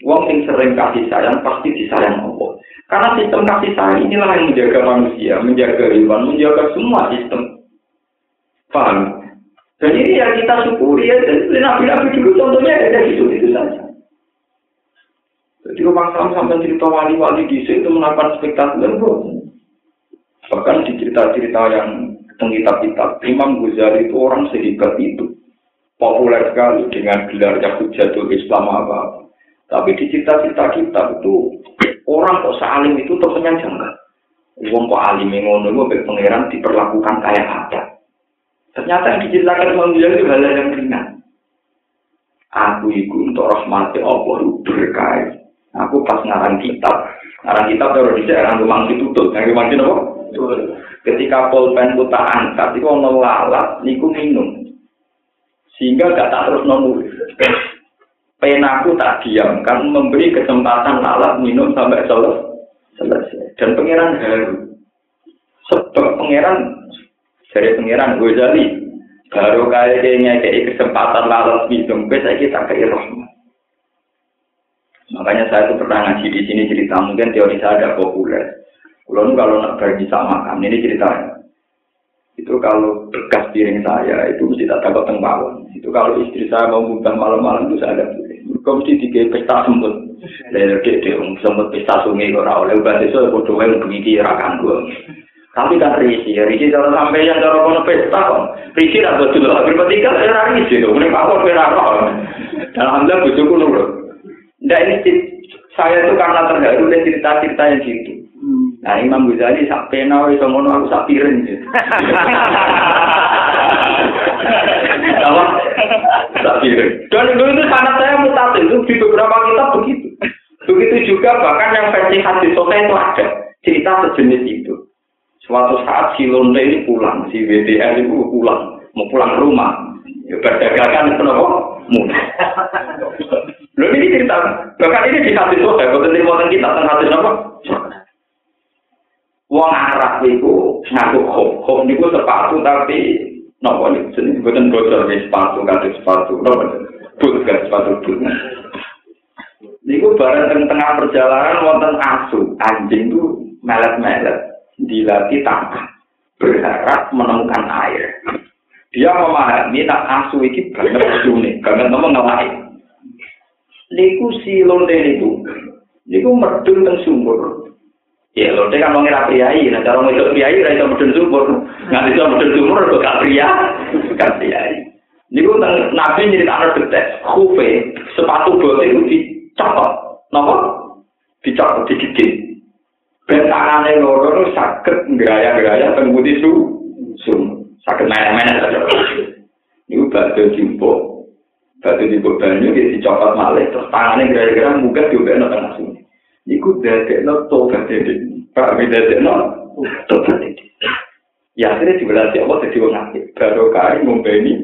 Wong sing sering kasih sayang pasti disayang Allah. Karena sistem kasih sayang inilah yang menjaga manusia, menjaga hewan, menjaga semua sistem. Paham? Dan ini yang kita syukuri ya, dan nabi-nabi dulu contohnya ada gitu itu saja. Jadi rumah Sam sampai cerita wali-wali di situ melakukan spektakuler Bahkan di cerita-cerita yang tentang kitab-kitab, Imam Ghazali itu orang sehebat itu. Populer sekali dengan gelarnya Hujatul Islam apa-apa. Tapi di cita-cita kita itu orang kok saling itu temennya janggal. Wong kok alim ngono itu pangeran diperlakukan kayak apa? Ternyata yang diceritakan Imam Ghazali itu hal yang ringan. Aku itu untuk rahmati Allah berkait. Aku pas ngarang kitab, ngarang kitab baru di daerah rumah tutup. Yang rumah apa? Ketika pulpen ku tak angkat, itu ono lalat, niku minum. Sehingga gak tak terus nulis. penaku tak diam kan memberi kesempatan alat minum sampai selesai dan pangeran haru sebab pangeran dari pangeran Ghazali baru kayaknya kayak kesempatan lalat minum bisa kita kayak rahmat makanya saya tuh pernah ngaji di sini cerita mungkin teori saya ada populer kalau kalau nak sama makan ini ceritanya itu kalau bekas piring saya itu mesti tak takut tengah itu kalau istri saya mau muntah malam-malam itu saya ada Kau mesti tiga pesta semut. Lalu dek dek semut pesta sungai rawol. Lalu bahasa itu yang begitu rakan gue. Tapi kan risi, risi kalau sampai yang kalau kono pesta kok, risi lah betul lah. Berarti kan era risi tuh, mereka apa pera Dan alhamdulillah bujuku nurut. Ini saya itu karena terharu dan cerita-cerita yang gitu. Nah Imam Ghazali sak pena iso ngono aku sak piring. Apa? Sak piring. Dan itu, itu sangat saya mutatil itu di beberapa kitab begitu. Begitu juga bahkan yang versi hadis sore itu ada cerita sejenis itu. Suatu saat si Londe ini pulang, si WDR itu pulang, mau pulang ke rumah. Ya perdagangan itu nopo mudah. Lho ini cerita, bahkan ini di hadis sohe, bukan di kita tentang hadis apa? Wong Arab itu ngaku khop, khop niku sepatu tapi nopo nih, jadi bukan bocor di sepatu, kata sepatu, nopo but kan sepatu but. Niku bareng tengah tengah perjalanan wonten asu, anjing itu melet-melet, dilatih tangkap, berharap menemukan air. Dia memahami nak asu iki banget nih, banget ngomong ngelain. niku si lonte niku niku medun teng sumur. Ya lonte kan wong ora priayi nek cara wedok priayi ora iso medun sumur. Nganti iso medun sumur gak pria gak priayi. Niku teng nabi nyritakno detek khufe sepatu bote iku dicopot. Napa? Dicopot digigit ben tangane loro nu saged ngraya-ngraya teng putih su sum saged main-main niku badhe jumbo Batu di banyu dia dicopot malih terus tangannya kira-kira muka juga no tengah sini. Iku dadek no tobat dedek. Pak mi dadek no tobat dedek. Ya akhirnya diberarti Allah jadi orang aktif. Baru membeni.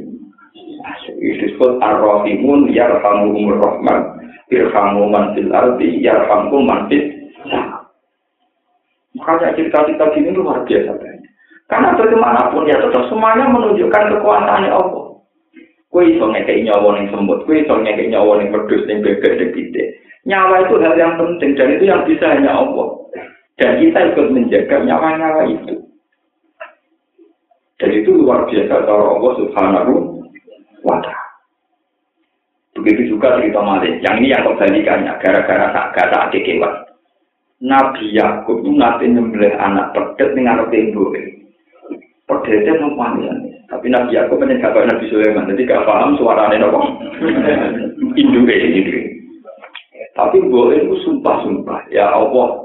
Itu disebut ar-rahimun yarhamuhumur rahman. Irhamu man fil ardi yarhamu man Makanya cerita-cerita gini luar biasa. Karena bagaimanapun ya tetap semuanya menunjukkan kekuasaan Allah. Kue iso ngekei nyawa ning semut, kue iso ngekei nyawa ning pedus ning bebek ning. Nyawa itu hal yang penting dan itu yang bisa hanya Allah. Dan kita ikut menjaga nyawa-nyawa itu. Dan itu luar biasa cara Allah Subhanahu wa taala. Begitu juga cerita Malik. Yang ini yang kebalikannya, gara-gara tak gata adik kewan. Nabi Yakub itu nanti nyembelih anak pedet dengan anak ibu. Pedetnya numpangnya. Tapi Nabi Yakub kan gak Nabi Sulaiman, jadi gak paham suaranya nopo. Induke ini. Tapi boleh itu sumpah-sumpah. Ya Allah,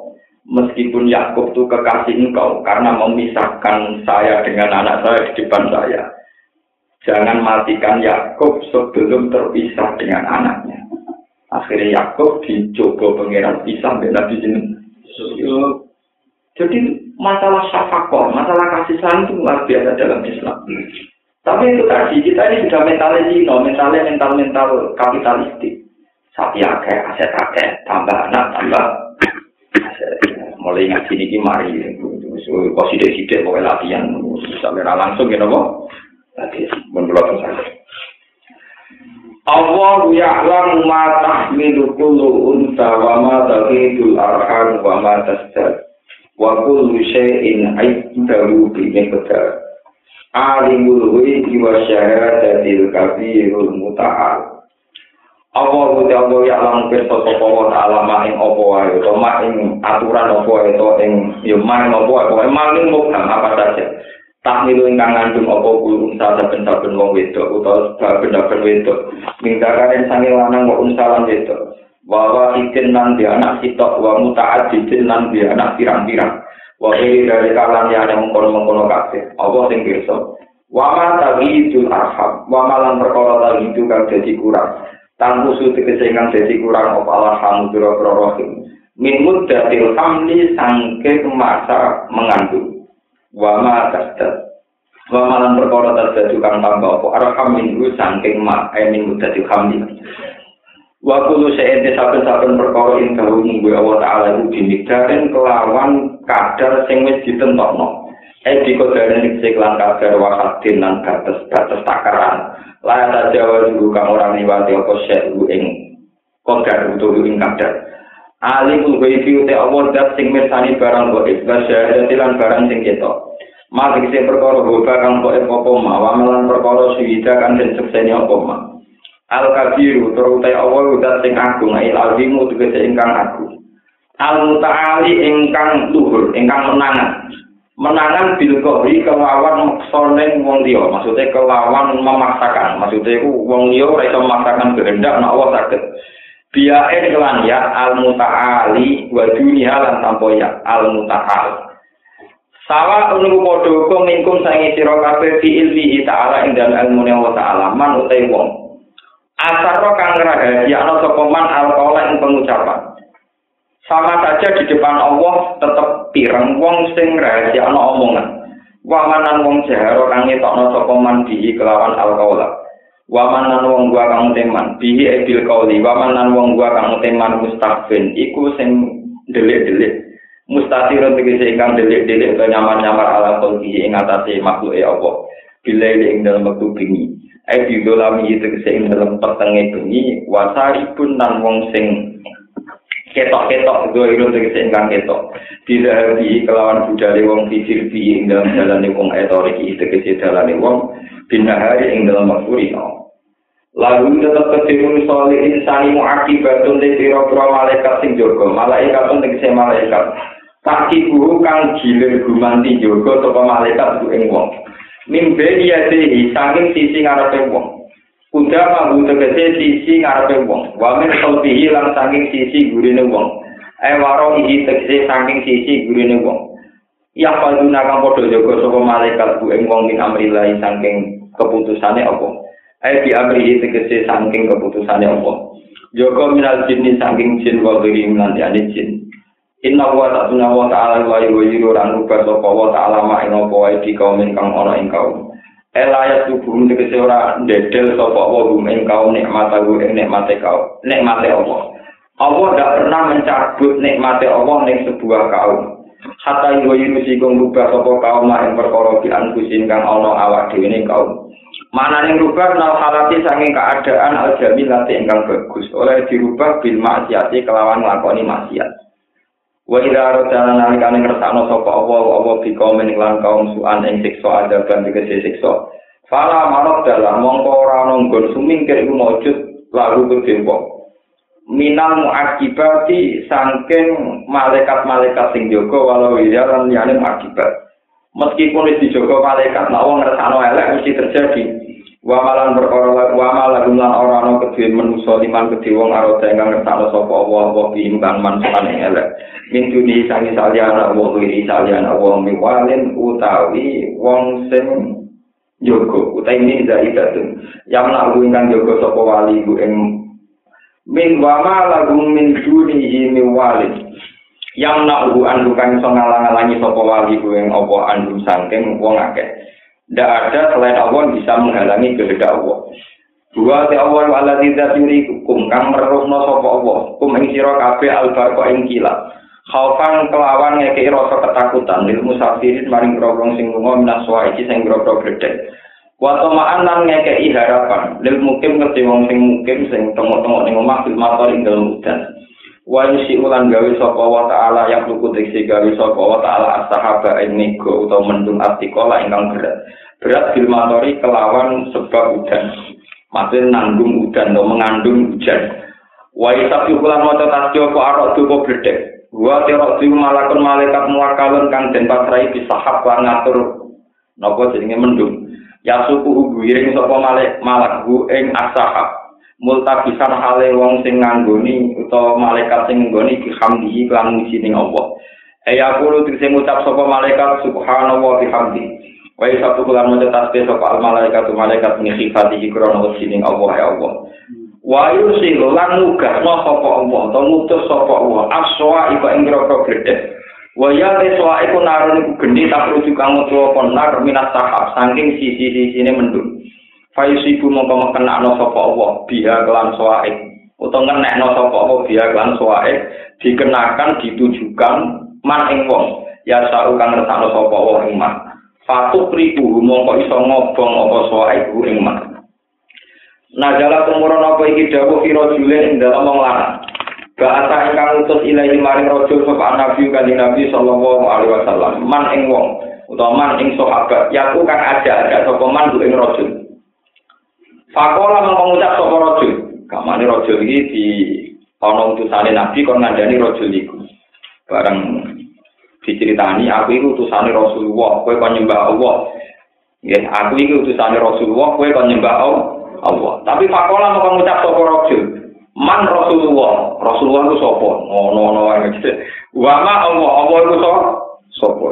meskipun Yakub itu kekasih engkau karena memisahkan saya dengan anak saya di depan saya. Jangan matikan Yakub sebelum terpisah dengan anaknya. Akhirnya Yakub dicoba pangeran pisah dengan Nabi Jadi masalah syafakoh, masalah kasih sayang itu luar biasa dalam Islam. Tapi itu tadi, kita ini sudah mentalnya zino, mentalnya mental-mental kapitalistik. Sapi akeh, aset akeh, tambah anak, tambah Mulai ngaji ini mari, kok sidik-sidik pokoknya latihan, sampai langsung gitu kok. Latihan, menurut saya. Allah ya'lamu ma tahmilu kullu unsa wa ma taghidul arham wa ma tasdad. wa kullu shay'in 'indahu bi miqdar alimul ghaibi wa syahadatil kabirul muta'al. Allah uti Allah ya alam pirsa sapa wa ta'ala ing apa wae utawa ing aturan apa wae to ing ya main apa wae maling mukam apa saja tak milu ingkang ngandung apa kulo saben-saben wong wedok utawa saben-saben wedok. Mingkaren sange lanang kok unsalan wedok. Bahwa ikin nan di anak sitok wa mutaat jijin nan di anak pirang-pirang. Wa ini dari kalan yang ada mengkono-mengkono kafe Allah sing pirsa. Wa ma tagidul arham. Wa malan perkara tagidu kang dadi kurang. Tanpa suci kesengan dadi kurang apa alham biro rohim min muddatil hamli sangke masa mengandung wa ma tasdad wa malan perkara terjadi kang tambah apa arham minggu sangking ma eh min muddatil hamli Wa kullu shay'in saben-saben perkara ing dalu munggu Allah taala iku dimikdarin kelawan kadar sing wis ditentokno. Eh dikodare ning siklan kadar wakatin lan batas-batas takaran. La ta jawa dulu kang ora liwati apa syekhu ing kodar utawa ing kadar. Alimul ghaibi te Allah dat sing mirsani barang kok ibas syahadati lan barang sing ketok. Mati sing perkara boba kang kok apa ma, wa melan perkara suwida kang den sekseni apa ma. al kabiru terutai Allah udah sing agung il alimu tegese ingkang agung. Al mutaali ingkang luhur ingkang menangan. Menangan bil kohri kelawan maksoneng wong liya. Maksudnya kelawan memaksakan. Maksudnya ku wong ora iso memaksakan kehendak nek Allah saged biae kelan ya al mutaali wa dunia lan tanpa ya al mutaal Sawa unru padha kok mingkum sange sira kabeh fi ilmi ta'ala ing dalem ilmu Allah ta'ala man utai wong Asaro kang rahasia ana sapa man alqaula ing pengucapan. Sama saja di depan Allah tetep pireng wong sing rahasia ana omongan. Wamanan wong jaharo kang ngetokno sapa man di kelawan alqaula. Waman lan wong gua kang teman, bihi ebil kauli, waman lan wong gua kang teman mustafin, iku sing delik-delik. Mustatirun tegese ingkang delik-delik utawa nyamar-nyamar ala kolbi ing atase makhluke Allah. Bila ing dalam waktu bengi. Ai bidolami tegese ing dalam petenge bengi, wasaripun lan wong sing ketok-ketok doiro tegese ingkang ketok. Tidak di kelawan budale wong fisir bi ing dalam dalane wong etorik tegese dalane wong binahari ing dalam waktu rino. Lalu tetap ketiru soleh insani muakibatun di piro-piro malaikat sing jogo. Malaikat pun tegese malaikat. Kaki guru kang gilir gumanti jogo toko malaikat bu ing wong. Mimbe dia dehi saking sisi ngarepe wong. Kuda mambu tegese sisi ngarepe wong. Wamin solpihi lan saking sisi gurine wong. Eh waro ihi tegese saking sisi gurine wong. Yang paduna kang podo jogo toko malaikat bu ing wong min amrilai saking keputusane apa. Eh di amrihi tegese saking keputusane apa. Joko minal jinni saking jin wa giri minal jin. Inna wa ta'ala wa ta'ala wa yuwiru lan rubah sapa wa ta'ala ma ing apa wae di kaum ingkang ana ing kaum. Elayat tubuh tegese ora ndedel sapa wa gum ing kaum nikmat aku ing nikmate kaum. Nikmate Allah. Allah tidak pernah mencabut nikmate Allah ning sebuah kaum. Hatta yuwiru sikung rubah sapa kaum ing perkara di anfusin kang ana awak dhewe ning kaum. Mana yang rubah nal halati saking keadaan al-jamilati ingkang bagus oleh dirubah bil maksiati kelawan nglakoni maksiat. Wa ila rodana nalikane ngersakno sapa Allah Allah bi kaum ing lan kaum suan ing siksa adaban tegese siksa. Fala marot dalam mongko ora ana nggon sumingkir iku maujud lalu kedempo. Minal muakibati sangking malaikat-malaikat sing jaga walau ya lan liyane muakibat. Meskipun wis dijaga malaikat, nek wong ngersakno elek mesti terjadi. wa malan perkara wa malan lan ora ana kedhe manusa liman kedhe wong arep ingkang ngertakno sapa wa bimbang manfaat ing elek min duni sangi saliyana wa wiri saliyana wa miwalin utawi wong sing jogo utawi ini zaidatun yang nak ingkang jogo sapa wali ing min wa malakum min duni miwalin yang nak andu kang iso ngalang-alangi sapa wali ku ing apa andu saking wong akeh Tidak ada selain Allah yang bisa menghalangi kehendak Allah. Dua te Allah wala tidak yuri hukum kang meruhno sapa Allah. Kum ing sira kabeh albarqa ing kilat. Khaufan kelawan ngekei rasa ketakutan lil musafirin maring grogong sing lunga minas iki sing grogro gede. Wato ma'an lan ngekei harapan. Lil mukim ngerti wong sing mukim sing tengok-tengok ning omah bil motor ing dalem udan. Wa yusi ulan gawe sapa wa ta'ala yang luku diksi gawe sapa wa ta'ala as-sahaba ing nego utawa mendung artikola ingkang berat. berat filmatori kelawan sebab udan. Maksudnya nanggung udan atau mengandung hujan wa isab yukulan moco tasyo ko arok duko berdek wa terok diu malakun malaikat muakalun kang den pasrai bisahab lan ngatur. Nopo jenenge mendung ya suku ugu iring sapa malek malak hu ing asahab multabisan hale wong sing nganggoni utawa malaikat sing nggoni bihamdihi lan muji ning Allah Eya kulo tegese ngucap sapa malaikat subhanallah bihamdi. Wa satu bulan maca tasbih sapa al malaikat malaikat ngifati krono sining Allah ya Allah. Wa yusilu lan nugah sapa Allah to ngutus sapa Allah aswa iku ing groko gede. Wa ya teswa iku narun iku gendi tak rujuk kang tuwa ponar minas sahab saking sisi-sisine mendung. Fa yusibu mongko kena no Allah biha kelan soaik utawa ngenekno sapa Allah biha kelan soaik dikenakan ditujukan man ing wong ya sak kang ngertakno sapa Allah ing man. Fatuk ribu mongko iso ngobong apa soa ibu ing mak. Najala tumurun apa iki dawuh kira julen dalam wong lanang. Bahasa ingkang utus ilahi maring raja sapa nabi kanjeng nabi sallallahu alaihi wasallam. Man ing wong utawa man ing sahabat yaku kang ada ada sapa man ing raja. Fakola mongko ngucap sapa raja. Kamane raja iki di ana utusane nabi kon ngandani raja iku. Bareng diceritani aku itu utusane Rasulullah, kowe kon nyembah Allah. Ya, aku iki utusane Rasulullah, kowe kon nyembah Allah. Tapi fakola mau ngucap sapa rajul. Man Rasulullah, Rasulullah itu sapa? Ngono-ngono wae gitu. Wa ma Allah, Allah itu sapa?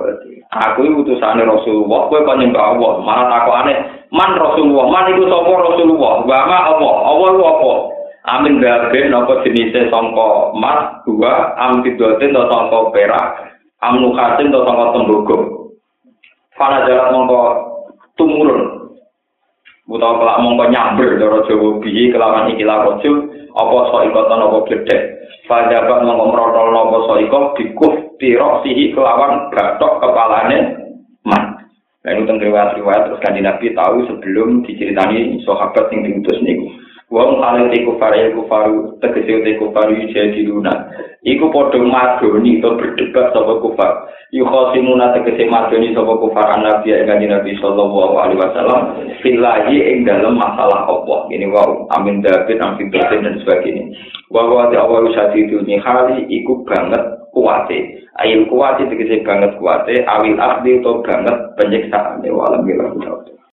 Aku itu utusane Rasulullah, kowe kon nyembah Allah. Malah takokane, man Rasulullah, man itu sapa Rasulullah? Wa ma Allah, Allah itu apa? Amin gabe napa jenise sangka emas dua am fidote sangka perak amnu kasim atau sangka tembogo. Fana jalan mongko tumurun. utawa kelak mongko nyamber cara Jawa bihi kelawan ikilah rajul apa saikoton apa gedhe Fajabat mongko mrotol napa saiko dikuf tirok sihi kelawan gatok kepalane man itu tentang riwayat-riwayat terus kanji Nabi tahu sebelum diceritani sahabat yang diutus niku. Wong alih iku farai kufaru tegese te kufaru jadi luna. Iku padha madoni to berdebat sapa kufar. Yukhasimuna tegese madoni sapa kufar Nabi ya kanji Nabi sallallahu alaihi wasallam fillahi ing dalam masalah Allah. Ini wow amin David amin David dan sebagainya. Wa wa ta'awwa syadidul hali iku banget kuate. Ail kuate tegese banget kuate, awil ahli to banget penyiksaan walam bilang